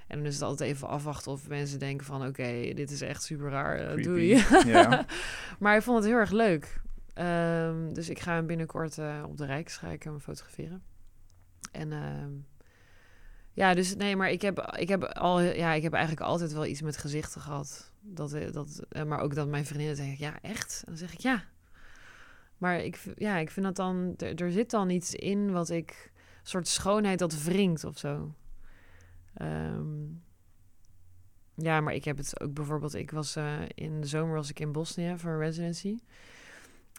en dan is het altijd even afwachten of mensen denken van... oké, dit is echt super raar, eh, doei.
Ja.
maar ik vond het heel erg leuk. Ehm, dus ik ga hem binnenkort eh, op de Rijks ga ik hem fotograferen. En ja, dus nee, maar ik heb, ik, heb al, ja, ik heb eigenlijk altijd wel iets met gezichten gehad. Dat, eh, dat, eh, maar ook dat mijn vriendinnen zeggen, ja, echt? En dan zeg ik, ja. Maar ik, ja, ik vind dat dan... Er, zit dan iets in wat ik... Een soort schoonheid dat wringt of zo. Ehm, ja, maar ik heb het ook bijvoorbeeld... Ik was eh, in de zomer was ik in Bosnië voor een residency.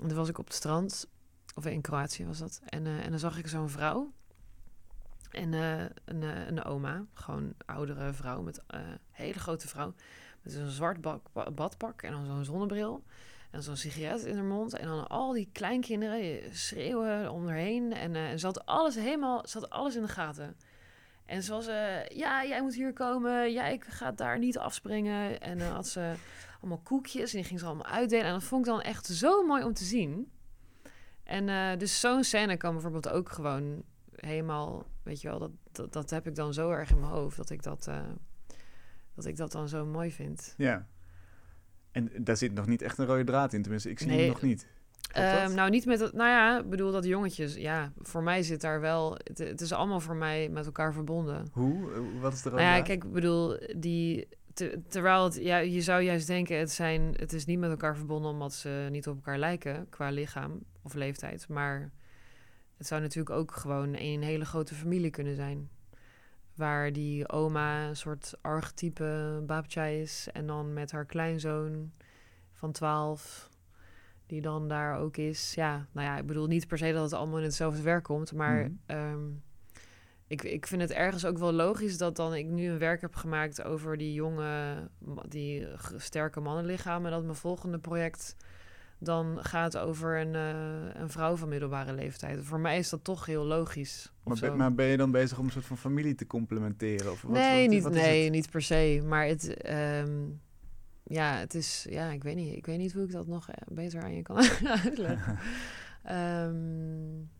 En toen was ik op het strand. Of in Kroatië was dat. En, en dan zag ik zo'n vrouw. En eh, een, eh, een oma. Gewoon oudere vrouw met eh hele grote vrouw. Met een zwart badpak en dan zo'n zonnebril. En zo'n sigaret in haar mond. En dan al die kleinkinderen schreeuwen om. En, en ze had alles helemaal, ze had alles in de gaten. En ze was, ja, jij moet hier komen. Jij gaat daar niet afspringen. En dan had ze allemaal koekjes en die ging ze allemaal uitdelen. En dat vond ik dan echt zo mooi om te zien. En dus zo'n scène kan bijvoorbeeld ook gewoon helemaal, weet je wel, dat, dat, dat, heb ik dan zo erg in mijn hoofd dat ik dat, uh, dat ik dat dan zo mooi vind.
Ja. En daar zit nog niet echt een rode draad in, tenminste, ik zie nee, hem nog niet.
Um, nou, niet met het, nou ja, bedoel dat jongetjes, ja, voor mij zit daar wel, het, het is allemaal voor mij met elkaar verbonden.
Hoe? Wat is de rode
nou ja, kijk, ik bedoel, die, terwijl het, ja, je zou juist denken, het, zijn, het is niet met elkaar verbonden omdat ze niet op elkaar lijken qua lichaam of leeftijd. Maar het zou natuurlijk ook gewoon een hele grote familie kunnen zijn. Waar die oma een soort archetype babtja is. En dan met haar kleinzoon van 12, die dan daar ook is. Ja, nou ja, ik bedoel niet per se dat het allemaal in hetzelfde werk komt. Maar mm. um, ik, ik vind het ergens ook wel logisch dat dan ik nu een werk heb gemaakt over die jonge, die sterke mannenlichamen. En dat mijn volgende project dan gaat over een, uh, een vrouw van middelbare leeftijd. Voor mij is dat toch heel logisch.
Maar ben, maar ben, je dan bezig om een soort van familie te complementeren? Of
wat, nee, wat, niet, wat nee niet per se. Maar het, um, ja, het is, ja, ik weet niet. Ik weet niet hoe ik dat nog eh, beter aan je kan uitleggen. um,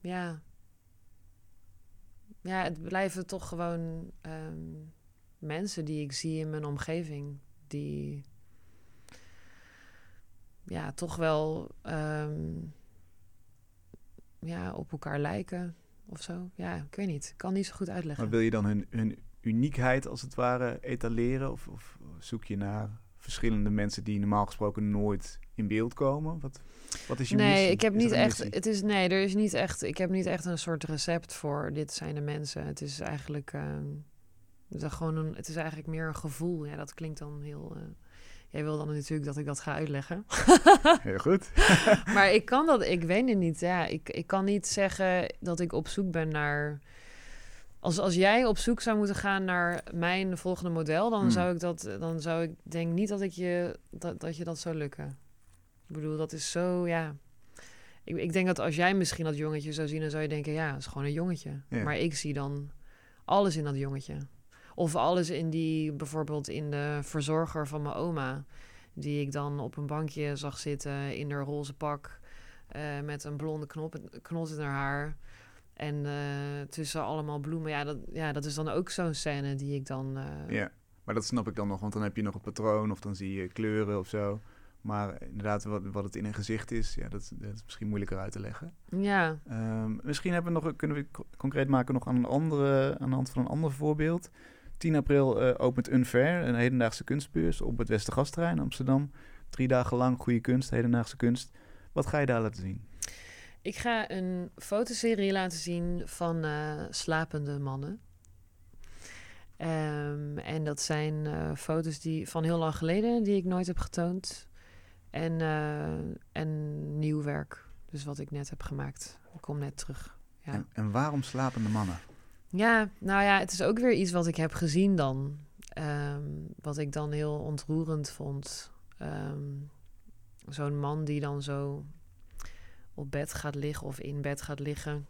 ja. Ja, het blijven toch gewoon um, mensen die ik zie in mijn omgeving. Die ja, toch wel um, ja, op elkaar lijken of zo. Ja, ik weet niet. Ik kan niet zo goed uitleggen.
Maar wil je dan hun, hun uniekheid als het ware etaleren? Of, of zoek je naar verschillende mensen die normaal gesproken nooit in beeld komen? Wat, wat is je
nee,
missie?
ik heb niet echt. Het is nee, er is niet echt. Ik heb niet echt een soort recept voor. Dit zijn de mensen. Het is eigenlijk. ehm, het is gewoon een. Het is eigenlijk meer een gevoel. Ja, dat klinkt dan heel. eh, jij wil dan natuurlijk dat ik dat ga uitleggen.
Heel goed.
maar ik kan dat. Ik weet het niet. Ja, ik, ik kan niet zeggen dat ik op zoek ben naar. Als, als jij op zoek zou moeten gaan naar mijn volgende model, dan
Hmm.
zou ik dat. Dan zou ik denk niet dat ik je dat, dat je dat zou lukken. Ik bedoel, dat is zo, ja. Ik, ik denk dat als jij misschien dat jongetje zou zien, dan zou je denken, ja, het is gewoon een jongetje.
Ja.
Maar ik zie dan alles in dat jongetje. Of alles in die, bijvoorbeeld in de verzorger van mijn oma, die ik dan op een bankje zag zitten in haar roze pak, eh, met een blonde knop, knot in haar haar. En eh, tussen allemaal bloemen. Ja dat, ja, dat is dan ook zo'n scène die ik dan. eh,
Ja, maar dat snap ik dan nog, want dan heb je nog een patroon of dan zie je kleuren of zo. Maar inderdaad, wat, wat het in een gezicht is, ja, dat, dat is misschien moeilijker uit te leggen.
ja.
Ehm, misschien hebben we nog, kunnen we co- concreet maken nog aan, een andere, aan de hand van een ander voorbeeld. 10 april eh, opent Unfair, een hedendaagse kunstbeurs op het Westergasterrein in Amsterdam. Drie dagen lang goede kunst, hedendaagse kunst. Wat ga je daar laten zien?
Ik ga een fotoserie laten zien van eh, slapende mannen. Ehm, en dat zijn eh, foto's die, van heel lang geleden die ik nooit heb getoond. En, eh, en nieuw werk. Dus wat ik net heb gemaakt. Ik kom net terug. Ja.
En, en waarom slapende mannen?
Ja, nou ja, het is ook weer iets wat ik heb gezien dan. Ehm, wat ik dan heel ontroerend vond. Ehm, Zo'n man die dan zo op bed gaat liggen of in bed gaat liggen.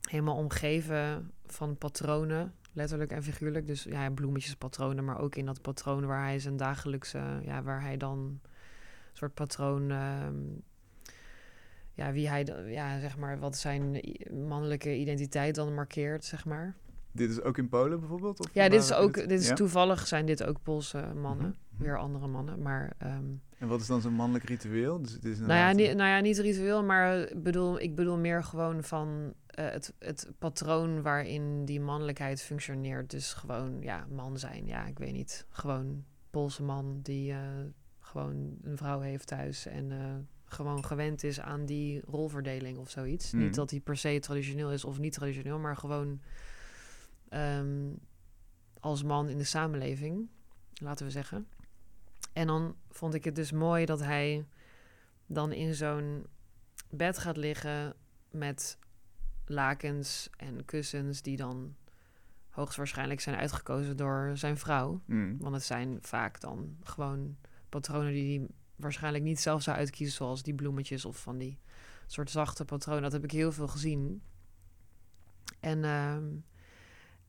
Helemaal omgeven van patronen, letterlijk en figuurlijk. Dus ja, bloemetjespatronen, maar ook in dat patroon waar hij zijn dagelijkse, ja, waar hij dan een soort patroon, ehm, ja, wie hij, dan- ja, zeg maar, wat zijn mannelijke identiteit dan markeert, zeg maar.
Dit is ook in Polen bijvoorbeeld? Of
Ja, dit is ook, dit is
ja?
toevallig zijn dit ook Poolse mannen,
Mhm.
weer andere mannen, maar. ehm,
En wat is dan zo'n mannelijk ritueel? Dus het is
Nou ja, niet, nou ja, niet ritueel, maar ik bedoel, ik bedoel meer gewoon van eh, het, het patroon waarin die mannelijkheid functioneert. Dus gewoon, ja, man zijn. Ja, ik weet niet. Gewoon Poolse man die eh, gewoon een vrouw heeft thuis en eh, gewoon gewend is aan die rolverdeling of zoiets.
Mhm.
Niet dat die per se traditioneel is of niet traditioneel, maar gewoon ehm, als man in de samenleving, laten we zeggen. En dan vond ik het dus mooi dat hij dan in zo'n bed gaat liggen met lakens en kussens die dan hoogstwaarschijnlijk zijn uitgekozen door zijn vrouw.
Mm.
Want het zijn vaak dan gewoon patronen die hij waarschijnlijk niet zelf zou uitkiezen, zoals die bloemetjes of van die soort zachte patronen. Dat heb ik heel veel gezien. En, ehm,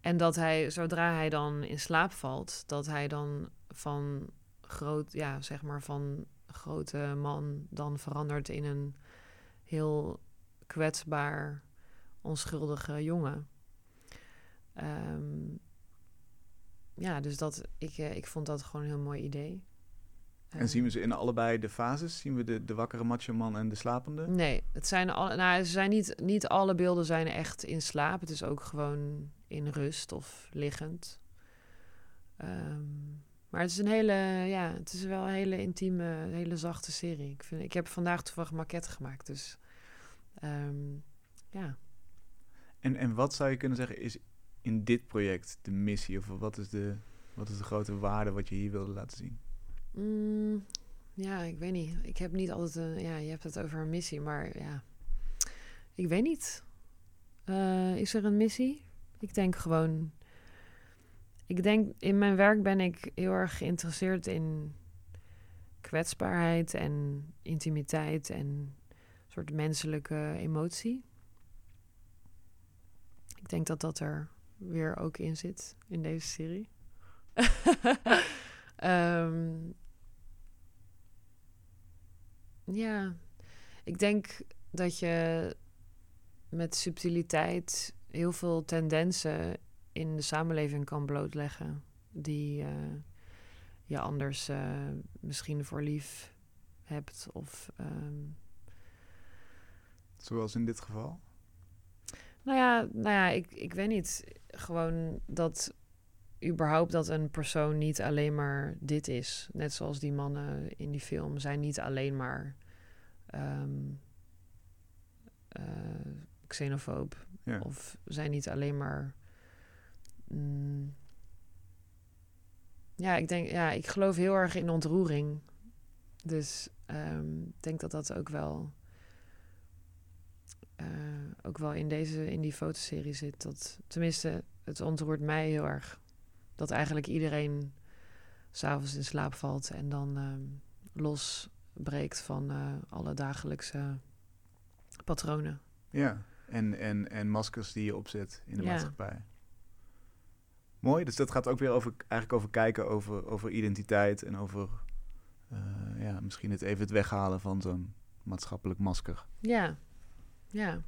en dat hij, zodra hij dan in slaap valt, dat hij dan van groot, ja, zeg maar van grote man dan verandert in een heel kwetsbaar, onschuldige jongen. Ehm, ja, dus dat, ik, eh, ik vond dat gewoon een heel mooi idee.
En zien we ze in allebei de fases? Zien we de, de wakkere macho man en de slapende?
Nee, het zijn al, nou, ze zijn niet, niet alle beelden zijn echt in slaap. Het is ook gewoon in rust of liggend. Ehm, maar het is een hele, ja, het is wel een hele intieme, hele zachte serie. Ik, vind, ik heb vandaag toevallig een maquette gemaakt, dus ehm, ja.
En, en wat zou je kunnen zeggen is in dit project de missie? Of wat is de, wat is de grote waarde wat je hier wilde laten zien?
Mm, ja, ik weet niet. Ik heb niet altijd een. Ja, je hebt het over een missie, maar ja. Ik weet niet. Eh, is er een missie? Ik denk gewoon. Ik denk in mijn werk ben ik heel erg geïnteresseerd in kwetsbaarheid en intimiteit en een soort menselijke emotie. Ik denk dat dat er weer ook in zit in deze serie. Ehm, ja, ik denk dat je met subtiliteit heel veel tendensen in de samenleving kan blootleggen. Die eh, je anders eh, misschien voor lief hebt. Of, ehm,
Zoals in dit geval?
nou ja, nou ja ik, ik weet niet. Gewoon dat überhaupt dat een persoon niet alleen maar dit is. Net zoals die mannen in die film zijn niet alleen maar eh, xenofoob.
Ja.
Of zijn niet alleen maar. mm, ja, ik denk, ja, ik geloof heel erg in ontroering. Dus ehm, ik denk dat dat ook wel. eh, ook wel in deze in die fotoserie zit. Dat, tenminste, het ontroert mij heel erg. Dat eigenlijk iedereen s'avonds in slaap valt en dan ehm, losbreekt van eh, alle dagelijkse patronen.
Ja, en, en, en maskers die je opzet in de
Ja.
maatschappij. Mooi, dus dat gaat ook weer over, eigenlijk over kijken over, over identiteit en over eh, ja, misschien het even het weghalen van zo'n maatschappelijk masker.
Ja, ja,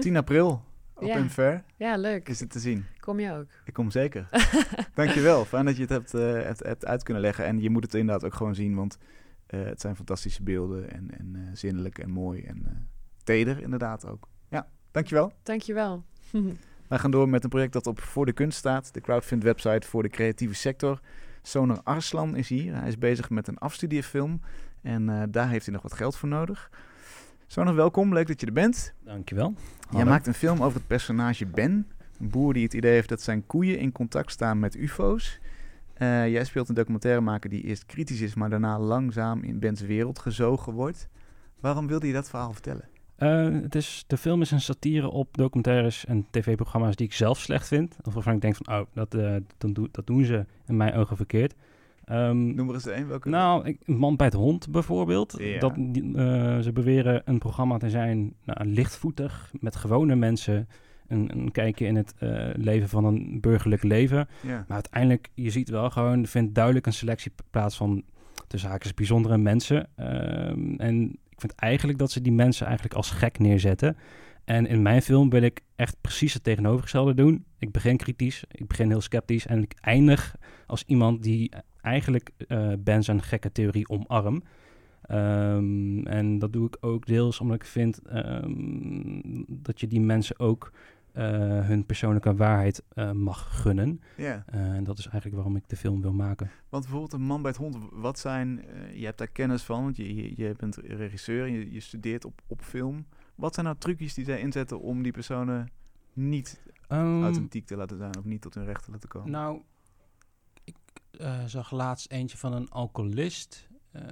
10 april, op
Ja. ja, leuk.
is het te zien.
Kom je ook?
Ik kom zeker. Dankjewel, fijn dat je het hebt, eh, hebt, hebt uit kunnen leggen. En je moet het inderdaad ook gewoon zien, want eh, het zijn fantastische beelden en, en eh, zinnelijk en mooi en teder inderdaad ook. Ja, dankjewel.
Dankjewel.
Wij gaan door met een project dat op Voor de Kunst staat, de crowdfund website voor de creatieve sector. Soner Arslan is hier. Hij is bezig met een afstudeerfilm en daar heeft hij nog wat geld voor nodig. Soner, welkom. Leuk dat je er bent.
Dankjewel.
Jij
Hallo.
maakt een film over het personage Ben, een boer die het idee heeft dat zijn koeien in contact staan met ufo's. Eh, jij speelt een documentairemaker die eerst kritisch is, maar daarna langzaam in Ben's wereld gezogen wordt. Waarom wilde je dat verhaal vertellen?
Eh, het is, de film is een satire op documentaires en tv-programma's die ik zelf slecht vind. Of waarvan ik denk van, oh, dat, eh, dat doen ze in mijn ogen verkeerd. Ehm,
Noem er eens een. Welke?
nou, ik, Man bij het Hond bijvoorbeeld. Dat, die, eh, ze beweren een programma te zijn nou, lichtvoetig, met gewone mensen. Een, een kijkje in het eh, leven van een burgerlijk leven. Maar uiteindelijk, je ziet wel gewoon, er vindt duidelijk een selectie plaats van de zaken bijzondere mensen. Ehm, en ik vind eigenlijk dat ze die mensen eigenlijk als gek neerzetten. En in mijn film wil ik echt precies het tegenovergestelde doen. Ik begin kritisch, ik begin heel sceptisch en ik eindig als iemand die eigenlijk eh Ben zijn gekke theorie omarm. Ehm, en dat doe ik ook deels omdat ik vind ehm, dat je die mensen ook eh, hun persoonlijke waarheid eh, mag gunnen.
ja.
En dat is eigenlijk waarom ik de film wil maken.
Want bijvoorbeeld een man bij het hond, wat zijn, je hebt daar kennis van, want je, je, bent regisseur, je, je studeert op, op film. Wat zijn nou trucjes die zij inzetten om die personen niet
Ehm,
authentiek te laten zijn of niet tot hun recht te laten komen?
Nou, ik eh, zag laatst eentje van een alcoholist.
eh,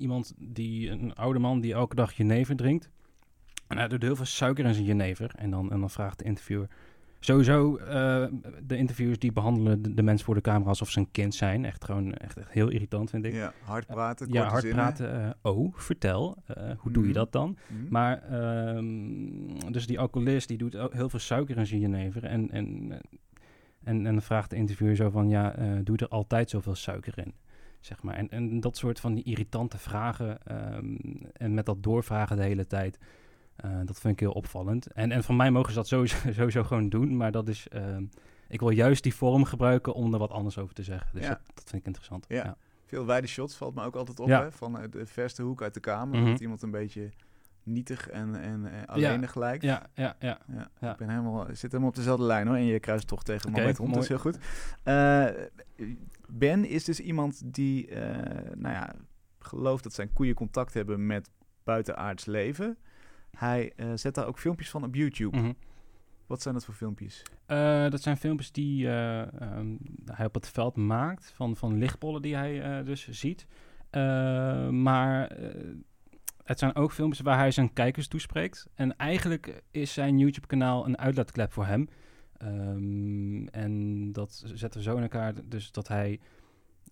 iemand die, een oude man die elke dag jenever drinkt. En hij doet heel veel suiker in zijn jenever. En dan, en dan vraagt de interviewer, Sowieso, eh, de interviews die behandelen de, de mensen voor de camera alsof ze een kind zijn. Echt gewoon echt, echt heel irritant, vind ik.
Ja, hard praten,
Ja, hard
zinnen.
praten. oh, vertel. hoe doe je
Mhm.
dat dan?
Mhm.
Maar, ehm, dus die alcoholist, die doet heel veel suiker in zijn jenever. En, en, en, en dan vraagt de interviewer zo van, ja, eh, doe er altijd zoveel suiker in? Zeg maar. en, en dat soort van die irritante vragen ehm, en met dat doorvragen de hele tijd, eh, dat vind ik heel opvallend. En, en van mij mogen ze dat sowieso, sowieso gewoon doen, maar dat is, ehm, ik wil juist die vorm gebruiken om er wat anders over te zeggen. Dus
Ja.
dat, dat vind ik interessant.
Ja.
ja.
Veel wijde shots valt me ook altijd op,
Ja.
hè? Van eh, de verste hoek uit de kamer.
Mhm.
Dat iemand een beetje nietig en, en alleenig lijkt.
Ja, ja, ja.
Ja. Ik ben helemaal, zit helemaal op dezelfde lijn hoor. En je kruist toch tegen man met hond, dat is heel goed. Eh, ben is dus iemand die, eh, nou ja, gelooft dat zijn koeien contact hebben met buitenaards leven. Hij eh, zet daar ook filmpjes van op YouTube.
Mhm.
Wat zijn dat voor filmpjes?
Dat zijn filmpjes die ehm, hij op het veld maakt van, van lichtbollen die hij dus ziet. Maar het zijn ook filmpjes waar hij zijn kijkers toespreekt. En eigenlijk is zijn YouTube-kanaal een uitlaatklep voor hem. Ehm, en dat zetten we zo in elkaar, dus dat hij...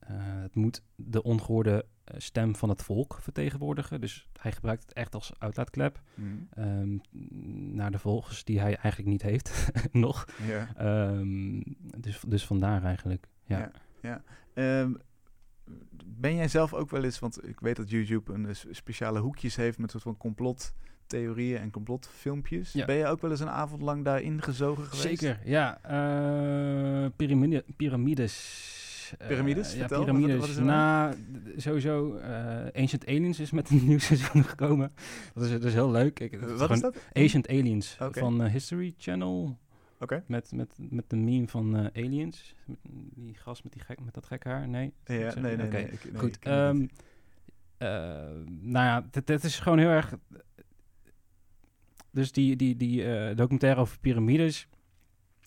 eh, het moet de ongehoorde eh, stem van het volk vertegenwoordigen. Dus hij gebruikt het echt als uitlaatklep. ehm, naar de volgers die hij eigenlijk niet heeft, nog.
Ja.
Ehm, dus, dus vandaar eigenlijk. Ja.
Ja. Ben jij zelf ook wel eens, want ik weet dat YouTube een speciale hoekjes heeft met soort van complottheorieën en complotfilmpjes.
Ja.
Ben je ook wel eens een avond lang daarin gezogen geweest?
Zeker, ja. piramide, piramides. eh,
Piramides?
ja,
wat-
piramides.
wat is er
nou, sowieso, eh, Ancient Aliens is met een nieuw seizoen gekomen. Dat is, dat is heel leuk. Ik,
Wat is dat?
Ancient Aliens van History Channel. Met, met, met de meme van eh, Aliens. Met die gast met, die gek, met dat gek haar. Nee?
Ja, nee, nee,
Oké.
nee. ik- nee,
Goed, ehm, eh, nou ja, dit, dit is gewoon heel erg... Dus die, die, die eh, documentaire over piramides...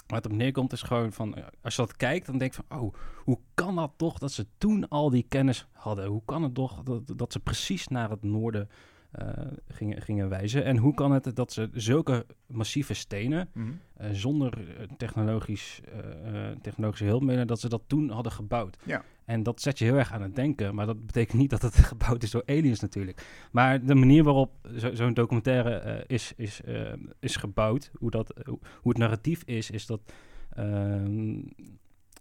Het op neerkomt is gewoon van... eh, Als je dat kijkt, dan denk je van... Oh, hoe kan dat toch dat ze toen al die kennis hadden? Hoe kan het toch dat, dat ze precies naar het noorden eh, gingen, gingen wijzen? En hoe kan het dat ze zulke massieve stenen...
Mhm.
eh, zonder eh, technologisch, eh, eh, technologische hulpmiddelen, dat ze dat toen hadden gebouwd.
Ja.
En dat zet je heel erg aan het denken, maar dat betekent niet dat het gebouwd is door aliens natuurlijk. Maar de manier waarop zo- zo'n documentaire eh, is, is, eh, is gebouwd, hoe, dat, hoe, hoe het narratief is, is dat, ehm,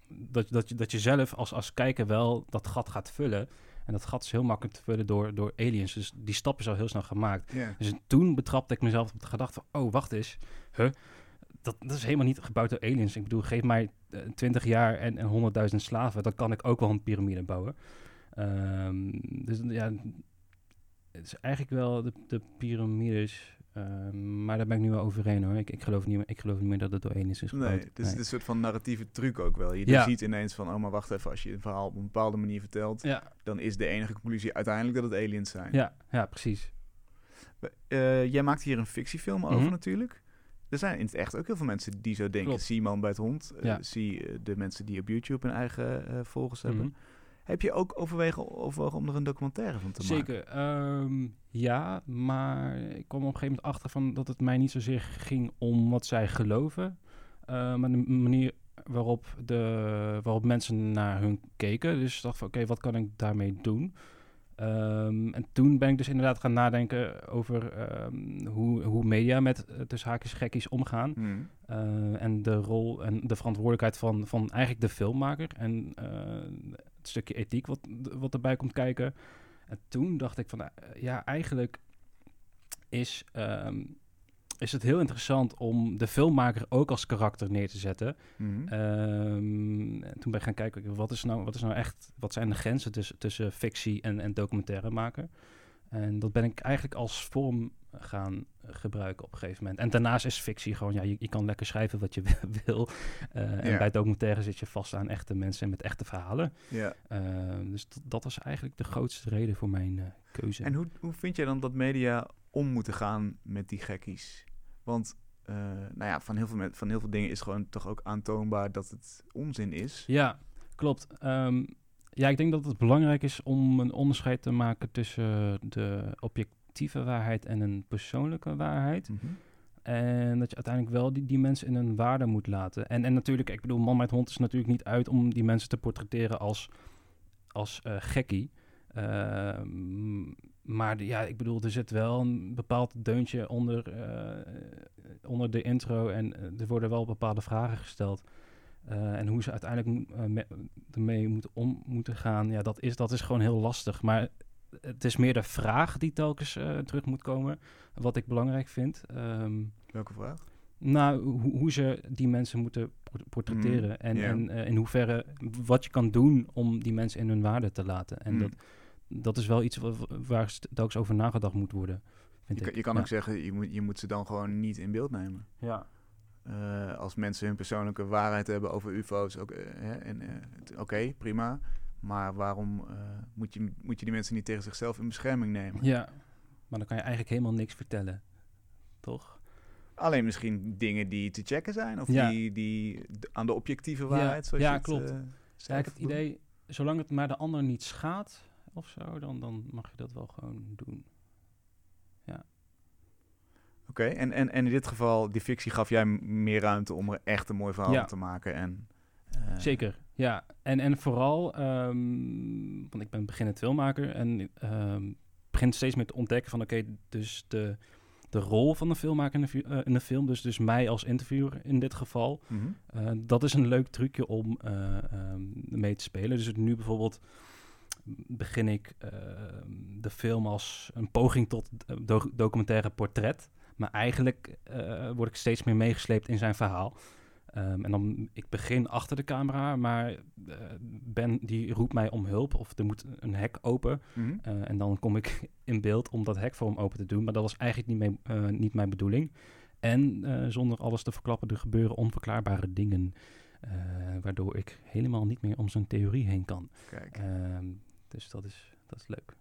dat, dat, je, dat je zelf als, als kijker wel dat gat gaat vullen. En dat gat is heel makkelijk te vullen door, door aliens. Dus die stap is al heel snel gemaakt. Dus toen betrapte ik mezelf op de gedachte van, oh, wacht eens. Huh? Dat, dat is helemaal niet gebouwd door aliens. Ik bedoel, geef mij eh, 20 jaar en, en 100.000 slaven, dan kan ik ook wel een piramide bouwen. Ehm, dus ja, het is eigenlijk wel de, de piramides. Ehm, maar daar ben ik nu wel overheen hoor. Ik, ik, geloof niet, meer- ik geloof niet meer dat het door aliens is gebouwd.
Nee, het is een soort van narratieve truc ook wel. Je
Ja.
ziet ineens van, oh maar wacht even, als je een verhaal op een bepaalde manier vertelt,
Ja,
dan is de enige conclusie uiteindelijk dat het aliens zijn.
ja, ja, precies.
Eh, jij maakt hier een fictiefilm over
Mhm.
natuurlijk. Er zijn in het echt ook heel veel mensen die zo denken.
Klopt.
Zie man bij het hond. eh,
Ja.
Zie eh, de mensen die op YouTube hun eigen volgers hebben. Heb je ook overwegen, overwogen om er een documentaire van te maken?
Zeker. ehm, ja, maar ik kwam op een gegeven moment achter van dat het mij niet zozeer ging om wat zij geloven, eh, maar de manier waarop, de, waarop mensen naar hun keken. Dus ik dacht van oké, wat kan ik daarmee doen? Ehm, en toen ben ik dus inderdaad gaan nadenken over ehm, hoe, hoe media met uh, tussen haakjes gekkies omgaan. Eh, en de rol en de verantwoordelijkheid van, van eigenlijk de filmmaker. En eh, het stukje ethiek wat, wat erbij komt kijken. En toen dacht ik van, eh, ja, eigenlijk is, ehm, is het heel interessant om de filmmaker ook als karakter neer te zetten.
Mhm.
Ehm, en toen ben ik gaan kijken, wat is nou, wat is nou echt, wat zijn de grenzen tussen, tussen fictie en, en documentaire maken? En dat ben ik eigenlijk als vorm gaan gebruiken op een gegeven moment. En daarnaast is fictie gewoon, ja, je, je kan lekker schrijven wat je wil. Eh, En bij documentaire zit je vast aan echte mensen en met echte verhalen.
ja.
Ehm, dus dat, was eigenlijk de grootste reden voor mijn eh, keuze.
En hoe, hoe vind jij dan dat media om moeten gaan met die gekkies? Want eh, nou ja, van, heel veel van heel veel dingen is gewoon toch ook aantoonbaar dat het onzin is.
Ja, klopt. Ehm, ja, ik denk dat het belangrijk is om een onderscheid te maken tussen de objectieve waarheid en een persoonlijke waarheid.
Mhm.
En dat je uiteindelijk wel die, die mensen in hun waarde moet laten. En, en natuurlijk, ik bedoel, Man met Hond is natuurlijk niet uit om die mensen te portretteren als, als eh, gekkie. Ehm, maar de- ja, ik bedoel, er zit wel een bepaald deuntje onder, eh, onder de intro. En eh, er worden wel bepaalde vragen gesteld. Eh, en hoe ze uiteindelijk eh, me- ermee moeten om moeten gaan, ja, dat is, dat is gewoon heel lastig. Maar het is meer de vraag die telkens eh, terug moet komen, wat ik belangrijk vind. Ehm,
Welke vraag?
nou, hoe, hoe ze die mensen moeten por- portretteren.
Mm,
en en in hoeverre, wat je kan doen om die mensen in hun waarde te laten. En
Mm.
dat, dat is wel iets wa- wa- waar telkens over nagedacht moet worden. Vind
Je,
ik.
je kan
Ja.
ook zeggen, je moet, je moet ze dan gewoon niet in beeld nemen.
Ja.
Eh, als mensen hun persoonlijke waarheid hebben over UFO's, ook, eh, en, eh, oké, prima. Maar waarom moet, je, moet je die mensen niet tegen zichzelf in bescherming nemen?
ja, maar dan kan je eigenlijk helemaal niks vertellen. Toch?
Alleen misschien dingen die te checken zijn, of
Ja.
die, die aan de objectieve waarheid. zoals
ja,
je het,
klopt. Ja, ik heb het idee, zolang het maar de ander niet schaadt of zo, dan, dan mag je dat wel gewoon doen.
Oké, en, en, en in dit geval, die fictie gaf jij meer ruimte om er echt een mooi verhaal
Ja.
te maken. En, eh,
Zeker, ja. En, en vooral, ehm, want ik ben beginnend filmmaker en ehm begin steeds meer te ontdekken van oké, dus de, de rol van de filmmaker in de, eh, in de film, dus, dus mij als interviewer in dit geval,
mhm.
eh, dat is een leuk trucje om eh, ehm, mee te spelen. Dus nu bijvoorbeeld begin ik de film als een poging tot do- documentaire portret. Maar eigenlijk eh, word ik steeds meer meegesleept in zijn verhaal. Ehm, en dan, ik begin achter de camera, maar eh, Ben die roept mij om hulp. Of er moet een hek open.
Mhm.
Eh, en dan kom ik in beeld om dat hek voor hem open te doen. Maar dat was eigenlijk niet mijn, niet mijn bedoeling. En zonder alles te verklappen, er gebeuren onverklaarbare dingen. waardoor ik helemaal niet meer om zijn theorie heen kan.
Kijk,
Ehm, dus dat is, dat is leuk.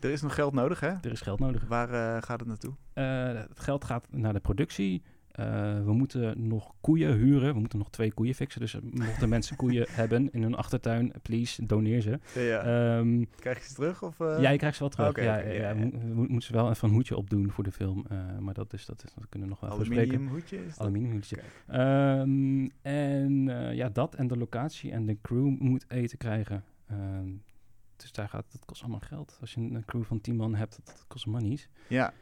Er is nog geld nodig, hè?
Er is geld nodig.
Waar eh, gaat het naartoe?
Eh, het geld gaat naar de productie. Eh, we moeten nog koeien huren. We moeten nog twee koeien fixen. Dus mochten mensen koeien hebben in hun achtertuin, please, doneer ze.
Ja,
Ehm,
Krijg je ze terug? Of, eh?
ja, je krijgt ze wel terug. Ja,
oké,
ja,
ja,
mo- moeten ze wel even een hoedje opdoen voor de film. maar dat, is, dat, is, dat kunnen we nog wel bespreken.
Aluminium hoedje is dat?
Aluminium hoedje. Ehm, en ja, dat en de locatie en de crew moet eten krijgen. Ehm, dus daar gaat, dat kost allemaal geld. Als je een crew van 10 man hebt, dat, dat kost monies.
Ja,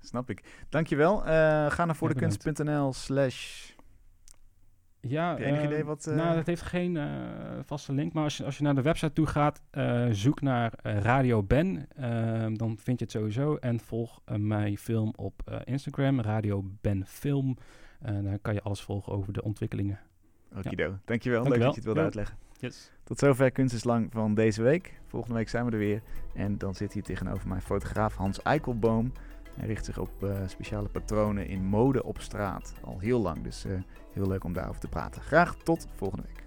snap ik. Dankjewel. Eh ga naar voordekunst.nl slash...
Ja,
Heb je enig
ehm,
idee wat, eh,
Nou, het heeft geen eh, vaste link. Maar als je, als je naar de website toe gaat, zoek naar Radio Ben. ehm, dan vind je het sowieso. En volg mijn film op Instagram, Radio Ben Film. Daar kan je alles volgen over de ontwikkelingen.
Okido. Dankjewel. Leuk dat je het wilde uitleggen.
Yes.
Tot zover Kunst is Lang van deze week. Volgende week zijn we er weer. En dan zit hier tegenover mij fotograaf Hans Eikelboom. Hij richt zich op eh, speciale patronen in mode op straat. Al heel lang. Dus eh, heel leuk om daarover te praten. Graag tot volgende week.